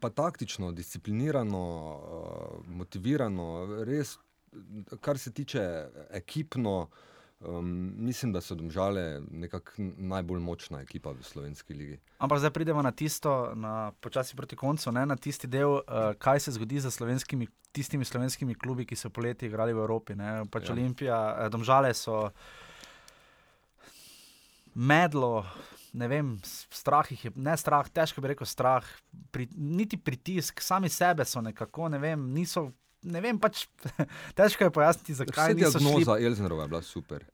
Pa taktično, disciplinirano, uh, motivirano, res, kar se tiče ekipno. Um, mislim, da so domžale najbolj močna ekipa v slovenski ligi. Ampak zdaj pridemo na tisto, na počasi proti koncu, ne, na tisti del, uh, kaj se zgodi z slovenskimi, tistimi slovenskimi klubi, ki so poleti igrali v Evropi. Pač ja. Olimpija, eh, domžale so medlo. Ne vem, strah jih je, ne strah, težko bi rekel strah, pri, niti pritisk, sami sebe so nekako, ne vem, niso ne vem, pač, težko je pojasniti, zakaj je to tako. Za Elznerova je bila super.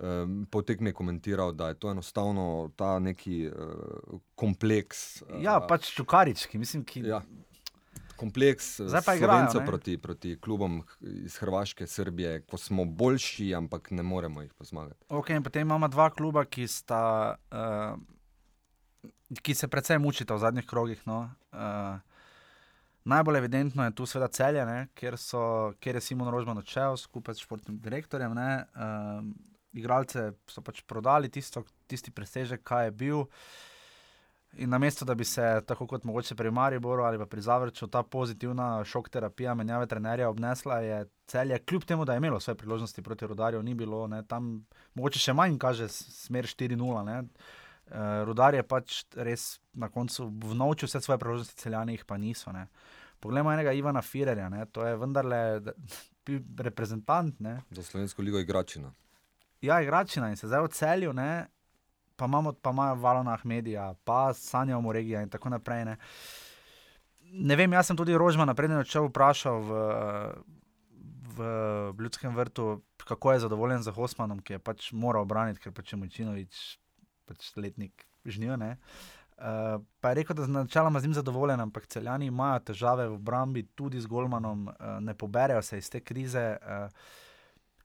Um, Potek mi je komentiral, da je to enostavno ta neki uh, kompleks. Uh, ja, pač čukarički, mislim, ki. Ja. Kompleks Slovencev proti, proti klubom iz Hrvaške, Srbije, ko smo boljši, ampak ne moremo jih pozmagati. Okay, potem imamo dva kluba, ki, sta, uh, ki se predvsem mučita v zadnjih krogih. No? Uh, Najbolj evidentno je tu, seveda, celje, ne, kjer, so, kjer je Simon Rožman odšel skupaj s športnim direktorjem. Ne, um, igralce so pač prodali tisto, tisti presežek, kaj je bil. In na mesto, da bi se, tako kot mogoče pri Mariboru ali pri Zavrču, ta pozitivna šok terapija menjave trenerja obnesla, je celje, kljub temu, da je imelo svoje priložnosti proti rodarju, ni bilo, ne, tam mogoče še manj kaže smer 4-0. Uh, rudar je pač res na koncu vnovčil vse svoje priložnosti, celjani jih pa niso. Ne. Poglejmo enega Ivana Firerja, ne. to je vendarle reprezentant. Ne. Za slovensko ligo igračina. Ja, igračina in se zdaj v celju, ne. Pa imamo pa imajo valona Ahmedija, pa Sanja Omoregija in tako naprej. Ne. ne vem, jaz sem tudi Rožma naprej odšel vprašal v, v Ljudskem vrtu, kako je zadovoljen z Hosmanom, ki je pač moral braniti, ker pač je Močinovič pač letnik žnijo. Uh, pa je rekel, da načeloma z njim zadovoljen, ampak celjani imajo težave v obrambi, tudi z Golmanom, uh, ne poberejo se iz te krize. Uh,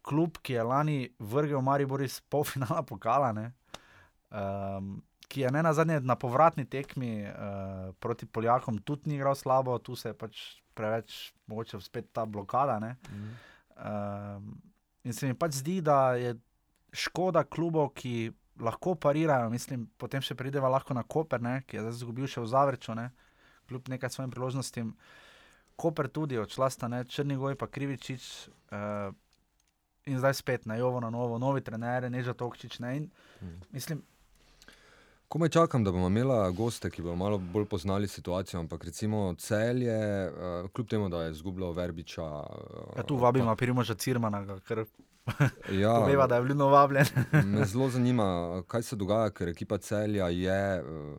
klub, ki je lani vrgel Maribor iz polfinala pokala, ne, um, ki je ne na zadnje na povratni tekmi uh, proti Poljakom, tudi ni igral slabo, tu se je pač preveč, mogoče spet ta blokada. Mm. Um, in se mi pač zdi, da je škoda klubov, ki lahko parirajo, mislim, potem še prideva lahko na Koper, ne, ki je zdaj izgubil še v Zavrču, ne, kljub nekaj svojim priložnostim. Koper tudi odšla sta ne, Črnigoj pa Krivičič uh, in zdaj spet na Jovo, na novo, novi trener, ne že Tokčič. Ne, in, hmm. mislim, Ko me čakam, da bomo imeli goste, ki bodo malo bolj poznali situacijo, ampak recimo celje, uh, kljub temu, da je izgubljal Verbiča. Uh, ja, tu vabimo, pa... pirimo že Cirmana, ker Ja, Veva, da je bil novabljen. me zelo zanima, kaj se dogaja, ker ekipa celja je. Uh,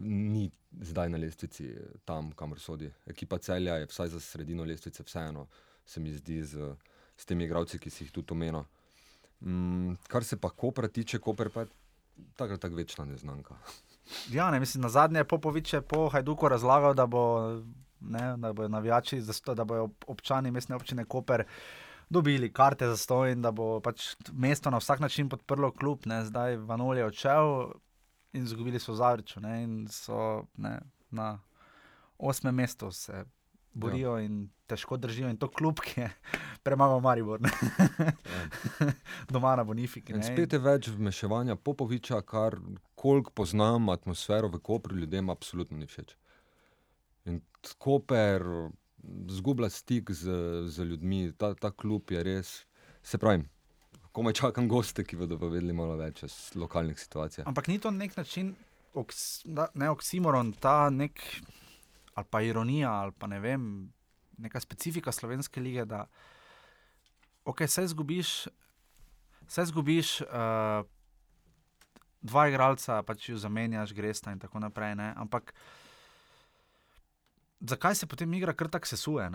Ni zdaj na lestvici tam, kamor sodi. Ekipa celja je vsaj za sredino lestvice, vseeno se mi zdi z, z temi igravci, ki si jih tudi omenil. Mm, kar se pa kopra tiče, koper pa je tako tak večna neznanka. Ja, ne, mislim, na zadnje je Popovič po Hajduku razlagal, da bo, ne, da bo navijači, da bojo občani mestne občine Koper dobili karte za to in da bo pač mesto na vsak način podprlo klub. Ne. Zdaj Vanol je odšel in izgubili so Zavrčo in so ne, na osmem mestu se borijo ja. in težko držijo. In to kljub, ki je premagal Maribor, ja. doma na Bonifiki. Spet je več vmešavanja Popoviča, kar koliko poznam atmosfero v Kopru, ljudem absolutno ni všeč. In Koper zgublja stik z, z ljudmi, ta, ta klub je res, se pravi. Ko me čakam goste, ki bodo povedali malo več o lokalnih situacijah. Ampak ni to nek način, oks, da, ne oksimoron, ta nek, ali pa ironija, ali pa ne vem, neka specifika slovenske lige, da okay, se zgubiš, se zgubiš uh, dva igralca, pač ju zamenjaš, greš in tako naprej. Ne? Ampak zakaj se potem igra kar tako sesuje?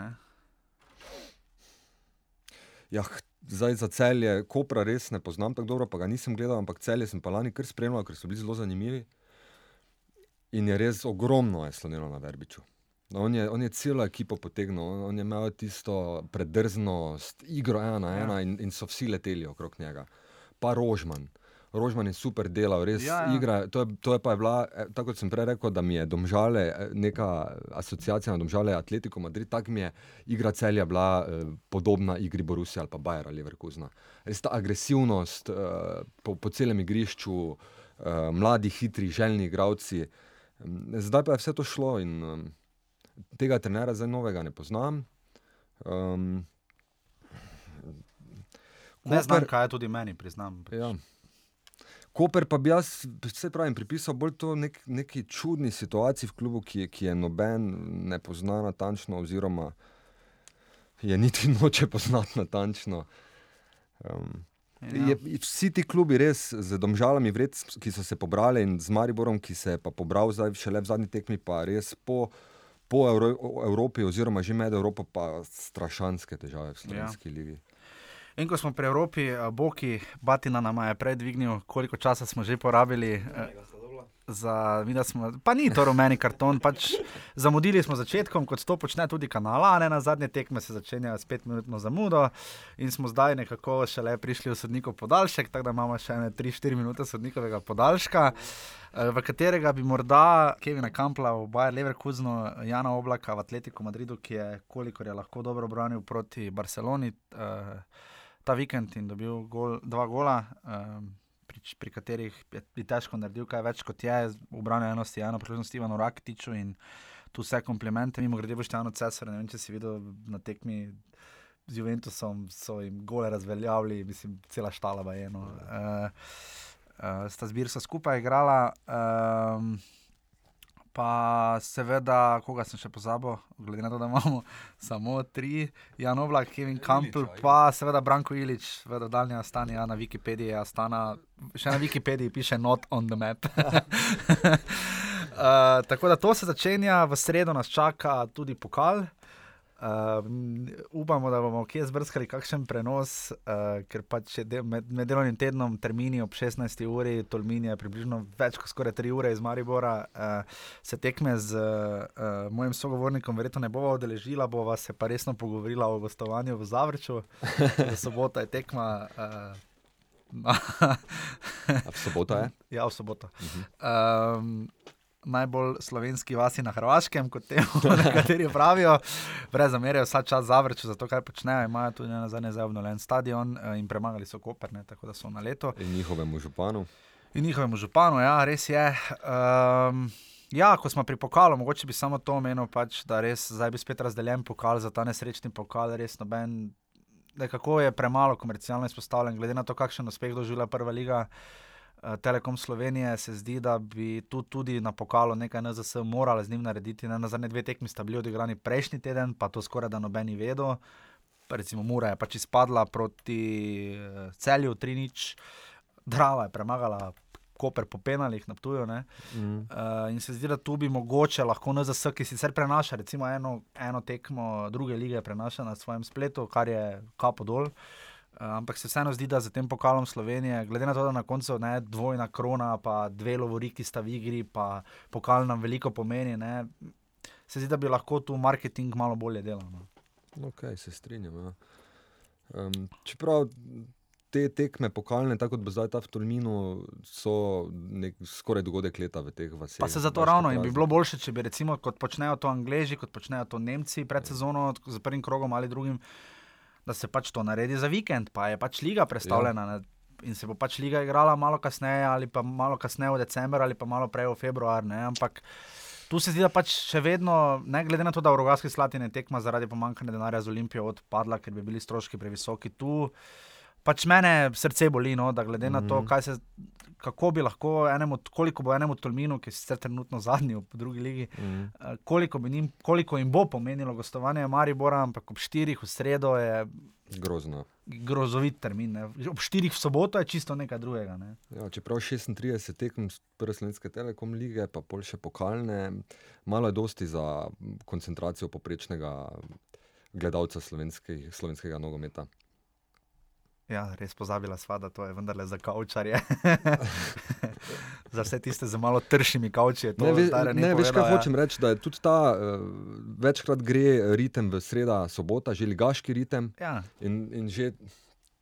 Ja, zdaj za celje, Kopra res ne poznam tako dobro, pa ga nisem gledal, ampak celje sem pa lani kar spremljal, ker so bili zelo zanimivi. In je res ogromno je slonilo na Verbiču. No, on, je, on je celo ekipo potegnil, on, on je imel tisto predrznost, igro ena na ena ja. in, in so vsi leteli okrog njega. Pa Rožman. Rožman je super delal, res Ja, ja, igra. To je, to je pa je bila, eh, tako kot sem prej rekel, da mi je domžale, eh, neka asociacija na domžale Atletico Madrid, tako mi je igra celja bila eh, podobna igri Borussia ali pa Bayera Leverkusena. Res ta agresivnost eh, po, po celem igrišču, eh, mladi, hitri, željni igravci. Mm, Zdaj pa je vse to šlo in um, tega trenera zdaj novega ne poznam. Um, Ne znam, Koper- kaj je tudi meni, priznam. Ja. Koper pa bi jaz, se pravi, pripisal bolj to nek, neki čudni situaciji v klubu, ki, ki je noben ne pozna natančno, oziroma je niti noče poznati natančno. Um, Ja. je, vsi ti klubi res z domžalami, vred, ki so se pobrali in z Mariborom, ki se je pa pobral zdaj šele v zadnji tekmi, pa res po, po Evro, Evropi, oziroma že med Evropo, pa strašanske težave v slovenski ja. ligi. In ko smo pri Evropi, eh, Boki, Batina nam je predvignil, koliko časa smo že porabili. eh, Enega dobila. Za, mi, smo, pa ni to rumeni karton, pač zamudili smo začetkom, kot to počne tudi kanal, a ne na zadnje tekme se začenja s petminutno zamudo in smo zdaj nekako šele prišli v sodnikov podaljšek, tako da imamo še ne 3-4 minute sodnikovega podaljška, eh, v katerega bi morda Kevina Kampla v Bayer Leverkusenu, Jana Oblaka v Atletiku Madridu, ki je kolikor je lahko dobro branil proti Barceloni eh, ta vikend in dobil gol, dva gola. Eh, pri, pri katerih je, je težko naredil kaj več kot je, enosti, eno priložnost Ivanu Rakitiču in tu vse komplimente. Mimo grede boš Števano Cesar, ne vem, če si videl na tekmi z Juventusom, so jim gole razveljavili, mislim, cela štala je eno. Uh, uh, sta zbirka skupaj igrala. Um, Pa seveda, koga sem še pozabil, glede na to, da imamo samo tri, Jan Oblak, Kevin Campbell, pa seveda Branko Ilič, seveda daljnja stanja na Wikipediji, Astana, še na Wikipediji piše not on the map. uh, tako da to se začenja, v sredo nas čaka tudi pokal. Uh, upamo, da bomo kje zbrskali kakšen prenos, uh, ker pač del, med, med delovnim tednom termini ob 16. uri, Tolmin je približno več kot skoraj 3 ure iz Maribora, uh, se tekme z uh, mojim sogovornikom verjetno ne bova odeležila, bova se pa resno pogovorila o gostovanju v Zavrču, za sobota je tekma. Uh, v soboto je? Ja, v soboto. Um, najbolj slovenski vasi na Hrvaškem, kot temu nekateri pravijo, brez zamere, vsa čas zavrču za to, kaj počnejo. Imajo tudi na zadnje zdaj obnovljen stadion eh, in premagali so Koper, tako da so na leto. In njihovemu županu. In njihovemu županu, ja, res je. Um, ja, ko smo pri pokalu, mogoče bi samo to omenil, pač, da res zdaj bi spet razdeljen pokal za ta nesrečni pokal, res noben. Nekako je premalo komercialno izpostavljen, glede na to, kakšen uspeh doživlja prva liga. eh, Telekom Slovenije se zdi, da bi tu tudi na pokalu nekaj NZS morali z njim narediti. Ne? Na zadnje dve tekmi sta bili odigrani prejšnji teden, pa to skoraj da nobeni vedo. Recimo Mura je pač izpadla proti eh, celju 3-0, Drava je premagala Koper po penalih na tuju. Mm. Uh, in se zdi, da tu bi mogoče lahko NZS, ki sicer prenaša recimo eno, eno tekmo druge lige, prenaša na svojem spletu, kar je kapo dol. Uh, ampak se vseeno zdi, da za tem pokalom Slovenije, glede na to, da na koncu ne dvojna krona, pa dve lovoriki sta v igri, pa pokal nam veliko pomeni, ne, se zdi, da bi lahko tu marketing malo bolje delal. No. Ok, se strinjam. Ja. Um, čeprav te tekme pokalne, tako kot bo zdaj ta v Tolminu, so nek, skoraj dogodek leta v teh vaseh. Pa se zato ravno in bi bilo boljše, če bi recimo, kot počnejo to Angleži, kot počnejo to Nemci pred sezono, z prvim krogom ali drugim, da se pač to naredi za vikend, pa je pač liga predstavljena. Ja. In se bo pač liga igrala malo kasneje, ali pa malo kasneje v decembr, ali pa malo prej v februar. Ne? Ampak tu se zdi, da pač še vedno, ne glede na to, da v Rogaški Slatini tekma zaradi pomankanja denarja z Olimpijo odpadla, ker bi bili stroški previsoki. Tu pač mene srce boli, no, da glede mm -hmm. na to, kaj se. Kako bi lahko enemu, koliko bo enemu Tolminu, ki je sicer trenutno zadnji v drugi ligi, Mm. eh, koliko, bi njim, koliko jim bo pomenilo gostovanje Maribora, ampak ob štirih v sredo je Grozno. grozovit termin. Ne. Ob štirih v soboto je čisto nekaj drugega. Ne. Ja, čeprav 36 tekem prve slovenske telekom lige, pa pol še pokalne, malo je dosti za koncentracijo poprečnega gledalca slovenskega nogometa. Ja, res pozabila sva, da to je vendarle za kavčarje. za vse tiste z malo tršimi kavči je. Ne, ve, zdaj ne veš, kaj ja. hočem reči, da je tudi ta uh, večkrat gre ritem v sredo, sobota, že ligaški ritem. Ja, In, in že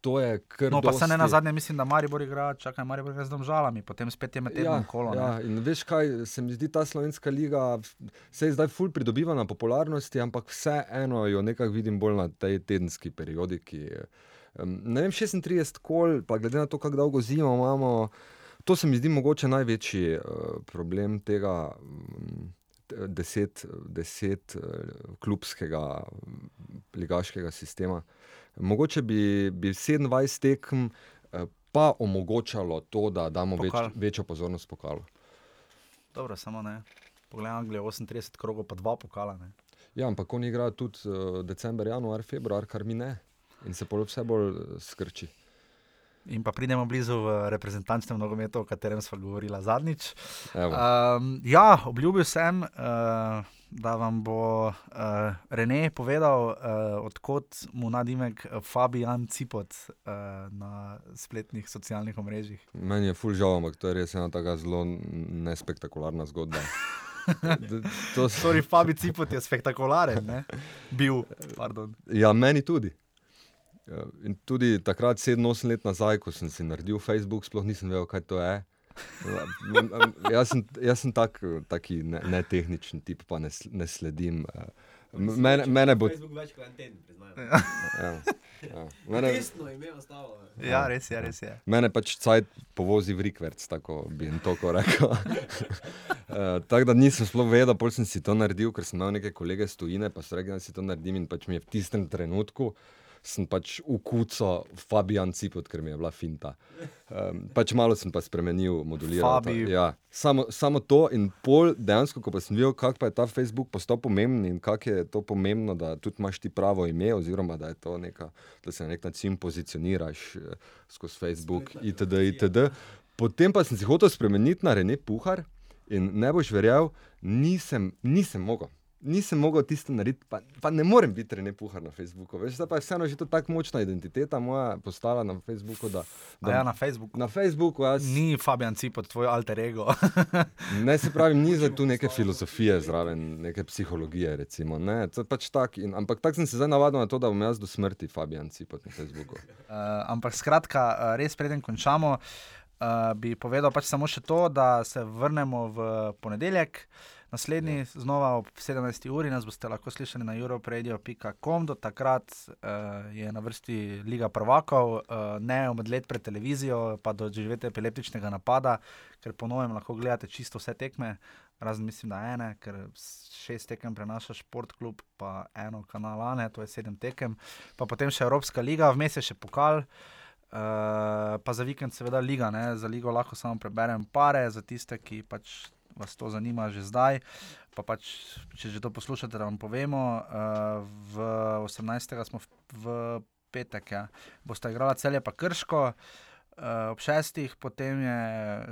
to je kar. No, pa se ne dosti- na zadnje, mislim, da Maribor igra, čakaj, Maribor igra z domžalami, potem spet je med tednom kolo. ne. Ja, in veš kaj, se mi zdi ta slovenska liga, se zdaj ful pridobiva na popularnosti, ampak vseeno jo nekako vidim bolj na tej tedenski periodiki. Um, ne vem, 36 kol, pa glede na to, kako dolgo zimo imamo, to se mi zdi mogoče največji uh, problem tega. Um, Deset, deset uh, klubskega ligaškega sistema. Mogoče bi, bi 27 tekem eh, pa omogočalo to, da damo več, Pokal. večjo pozornost pokalu. Dobro, samo ne. Poglej, Anglija 38 krogov, pa dva pokala. Ne. Ja, ampak oni igrajo tudi uh, december, januar, februar, kar mi ne. In se pol vse bolj eh, skrči. In pa pridemo blizu v reprezentančnem nogometu, o katerem smo govorili zadnjič. Evo. Um, ja, obljubil sem, uh, da vam bo uh, Rene povedal, uh, odkot mu nadimek Fabijan Cipot uh, na spletnih socialnih omrežjih. Meni je ful žal, ampak to je res ena tako zelo nespektakularna zgodba. To so- Sorry, Fabi Cipot je spektakularen, ne? bil. Pardon. Ja, meni tudi. Ja, In tudi takrat, 7-8 let nazaj, ko sem si naredil Facebook, sploh nisem vedel, kaj to je. Jaz sem, jaz sem tak, taki ne- netehničen tip, pa ne, ne sledim. eh, Mene, mene bo. Facebook več kot en teden, priznajem. Ja, ja. Mene, Resno ime ostalo. ne. Ja, res je, res je. mene pač cajt povozi v Rikverc, tako bi jim to rekel. uh, tako da nisem sploh vedel, pol sem si to naredil, ker sem imel neke kolege stojine, pa so rekli, da si to naredim in pač mi je v tistem trenutku. Sem pač ukucal Fabijan Cipot, ker mi je bila finta. Um, pač malo sem pa spremenil, moduliral. ta-. Ja, samo, samo to in pol dejansko, ko pa sem videl, kako pa je ta Facebook postal pomemben in kako je to pomembno, da tudi imaš ti pravo ime, oziroma da, je to neka, da se na nek način pozicioniraš eh, skozi Facebook, itd. itd. Potem pa sem si hotel spremeniti na Rene Puhar in ne boš verjel, nisem, nisem mogel. Nisem mogel tisto narediti, pa, pa ne morem biti Rene Puhar na Facebooku. Veš, zdaj pa je vseeno že to tako močna identiteta moja postala na Facebooku, da, A ja, da na Facebooku. na Facebooku jaz Ni Fabijan Cipot, tvoj alter ego. Ne, se pravi, ni za tu neke filozofije zraven, neke psihologije. Recimo, ne, to je pač tak. In, ampak tako sem se zdaj navadil na to, da bom jaz do smrti Fabijan Cipot na Facebooku. Uh, ampak skratka, uh, res preden končamo, uh, bi povedal pač samo še to, da se vrnemo v ponedeljek. Naslednji, ja. znova ob 17. uri, nas boste lahko slišali na europradio.com. Do takrat uh, je na vrsti Liga prvakov, uh, ne omedlet pred televizijo, pa do živete epileptičnega napada, ker po novem lahko gledate čisto vse tekme, razen mislim, da ene, ker šest tekem prenaša športklub, pa eno kanal, ne, to je sedem tekem, pa potem še Evropska liga, vmes je še pokal. Uh, pa za vikend, seveda, liga. Ne? Za ligo lahko samo preberem pare, za tiste, ki pač vas to zanima že zdaj. Pa pač, če že to poslušate, da vam povemo. Uh, v 18. smo v, v petek, ja. boste igrali celje pa krško. Uh, ob šestih, potem je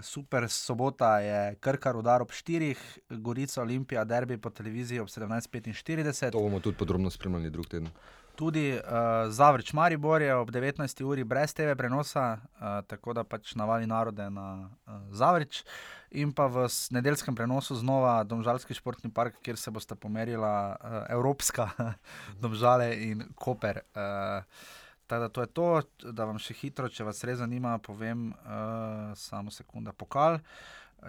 super, sobota je Krkar udar ob štirih, Gorica Olimpija, derbi po televiziji ob 17:45. To bomo tudi podrobno spremljali drug teden. Tudi uh, Zavrič Maribor je ob 19. uri brez TV prenosa, uh, tako da pač navali narode na uh, Zavrič. In pa v nedeljskem prenosu znova Domžalski športni park, kjer se bosta pomerila uh, Evropska, Domžale in Koper. Uh, da to je to, da vam še hitro, če vas res zanima, povem, uh, samo sekunda, pokal.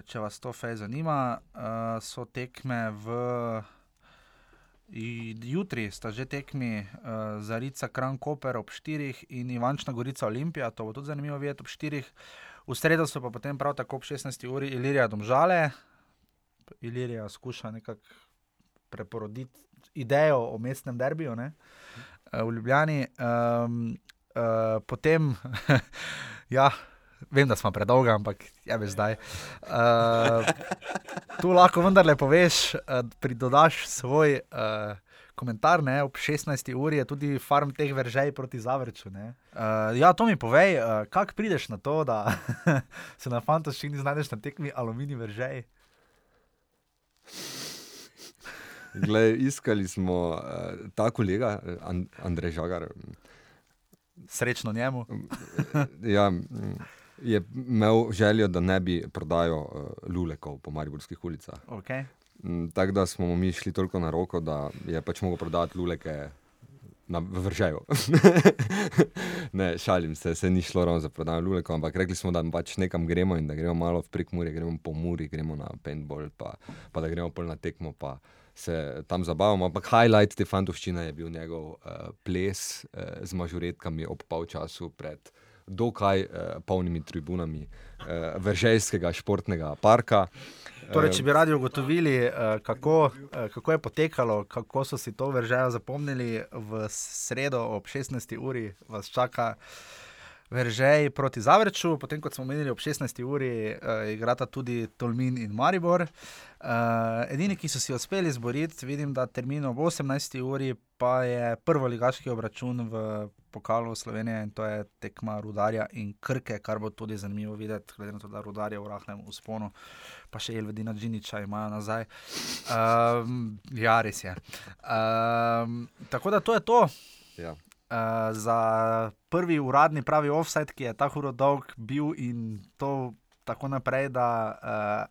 Če vas to fej zanima, uh, so tekme v I- Jutri sta že tekmi uh, Zarica, Kran, Koper ob 4 in Ivančna Gorica Olimpija, to bo tudi zanimivo videti ob 4. V sredo so pa potem prav tako ob 16. uri Ilirija Domžale. Ilirija skuša nekako preporoditi idejo o mestnem derbiju ne? eh, v Ljubljani. Um, uh, potem, ja. Vem, da smo predolgi, ampak je veš zdaj. Uh, tu lahko vendarle poveš, uh, pridodaš svoj uh, komentar. Ne? Ob 16. uri je tudi farm teh veržej proti Zavrču. Uh, ja, to mi povej, uh, kako prideš na to, da se na fantastični znajdeš na tekmi aluminij veržej. Glej, iskali smo uh, ta kolega, And, Andrej Žagar. Srečno njemu. Ja, mm, je imel željo, da ne bi prodajal uh, lulekov po Mariborskih ulicah. Okay. Mm, Tako da smo mi šli toliko na roko, da je pač mogel prodati luleke na v Vržaju. ne, šalim se, se ni šlo ravno za prodajanje lulekov, ampak rekli smo, da pač nekam gremo in da gremo malo v prekmurje, gremo po Muri, gremo na paintball, pa, pa da gremo pol na tekmo, pa se tam zabavamo. Ampak highlight te fantovščine je bil njegov uh, ples uh, z mažuretkami ob polčasu pred dokaj uh, polnimi tribunami uh, Vržajskega športnega parka. Torej, če bi radi ugotovili, eh, kako, eh, kako je potekalo, kako so si to veržajo zapomnili, v sredo ob 16. uri vas čaka veržej proti Zavrču, potem kot smo menili ob 16. uri, uh, igrata tudi Tolmin in Maribor. Uh, edini, ki so si uspeli zboriti, vidim, da termin ob 18. uri pa je prvo ligaški obračun v pokalu Slovenije in to je tekma Rudarja in Krke, kar bo tudi zanimivo videti, glede na to, da Rudarja v rahnem usponu, pa še Elvedina Džiniča imajo nazaj. Um, ja, res je. Um, tako da to je to. Ja. Uh, za prvi uradni pravi offset, ki je tako dolg bil in to tako naprej, da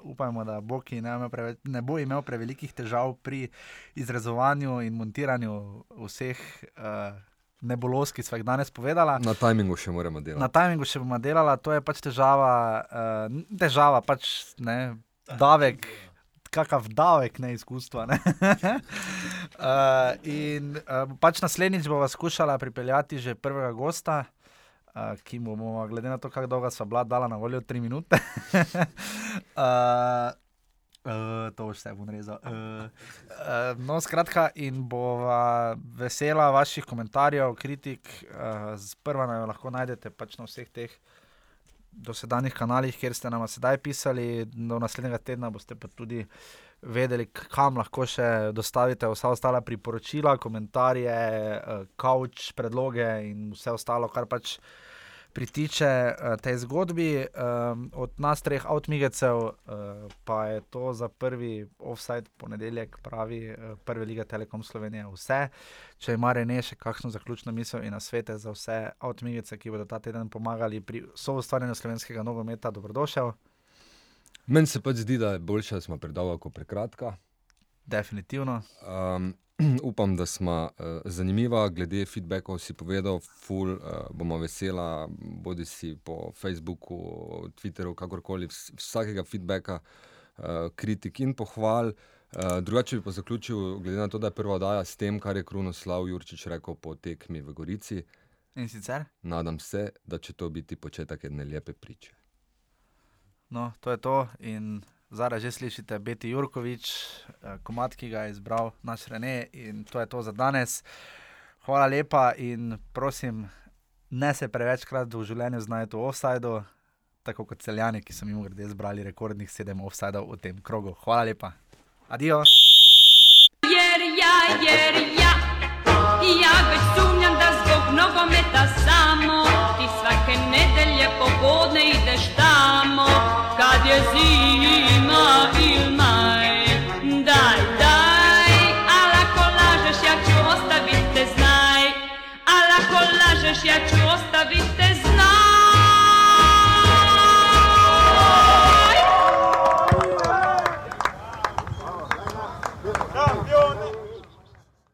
uh, upajmo, da Boki ne, preveč, ne bo imel prevelikih težav pri izrezovanju in montiranju vseh. Uh, Nebulos, ki smo jih danes povedali. Na tajmingu še moramo delati. Na tajmingu še bomo delali, to je pač težava, uh, težava pač ne, davek, kakav davek neizkustva. Ne? uh, in uh, pač naslednjič bomo skušali pripeljati že prvega gosta, uh, ki mu bomo, glede na to, kako dolgo so bila dala na voljo, tri minute. uh, Uh, to vse bom rezal. Uh, uh, no, skratka, in bo vesela vaših komentarjev, kritik. Uh, Sprva naj jo lahko najdete pač na vseh teh dosedanjih kanalih, kjer ste nam sedaj pisali. Do naslednjega tedna boste pa tudi vedeli, kam lahko še dostavite vsa ostala priporočila, komentarje, kavč, predloge in vse ostalo, kar pač. Pritiče uh, tej zgodbi um, od nas, treh avtomigecev, uh, pa je to za prvi offside ponedeljek, pravi uh, prve lige Telekom Slovenije. Vse, če ima Rene še kakšno zaključno misel in na svete za vse avtomigece, ki bodo ta teden pomagali pri soustvarjanju slovenskega nogometa, dobrodošel. Meni se pač zdi, da je boljše, da smo predolgo kot prekratka. Definitivno. Um, upam, da smo uh, zanimiva, glede feedbackov si povedal, ful, uh, bomo vesela, bodi si po Facebooku, Twitterju, kakorkoli, vsakega feedbacka, uh, kritik in pohval. Uh, drugače bi pa zaključil, glede na to, da je prva oddaja s tem, kar je Krunoslav Jurčič rekel po tekmi v Gorici. In sicer? Nadam se, da če to biti početek jedne lepe priče. No, to je to. In zdaj že slišite, Beti Jurkovič, eh, komat, ki ga je izbral naš Rene. In to je to za danes. Hvala lepa in prosim, ne se prevečkrat v življenju znajdete v offsajdu, tako kot celjani, ki so jim grede zbrali rekordnih sedem offsajdov v tem krogu. Hvala lepa. Adijo. Jer ja, jer ja, ja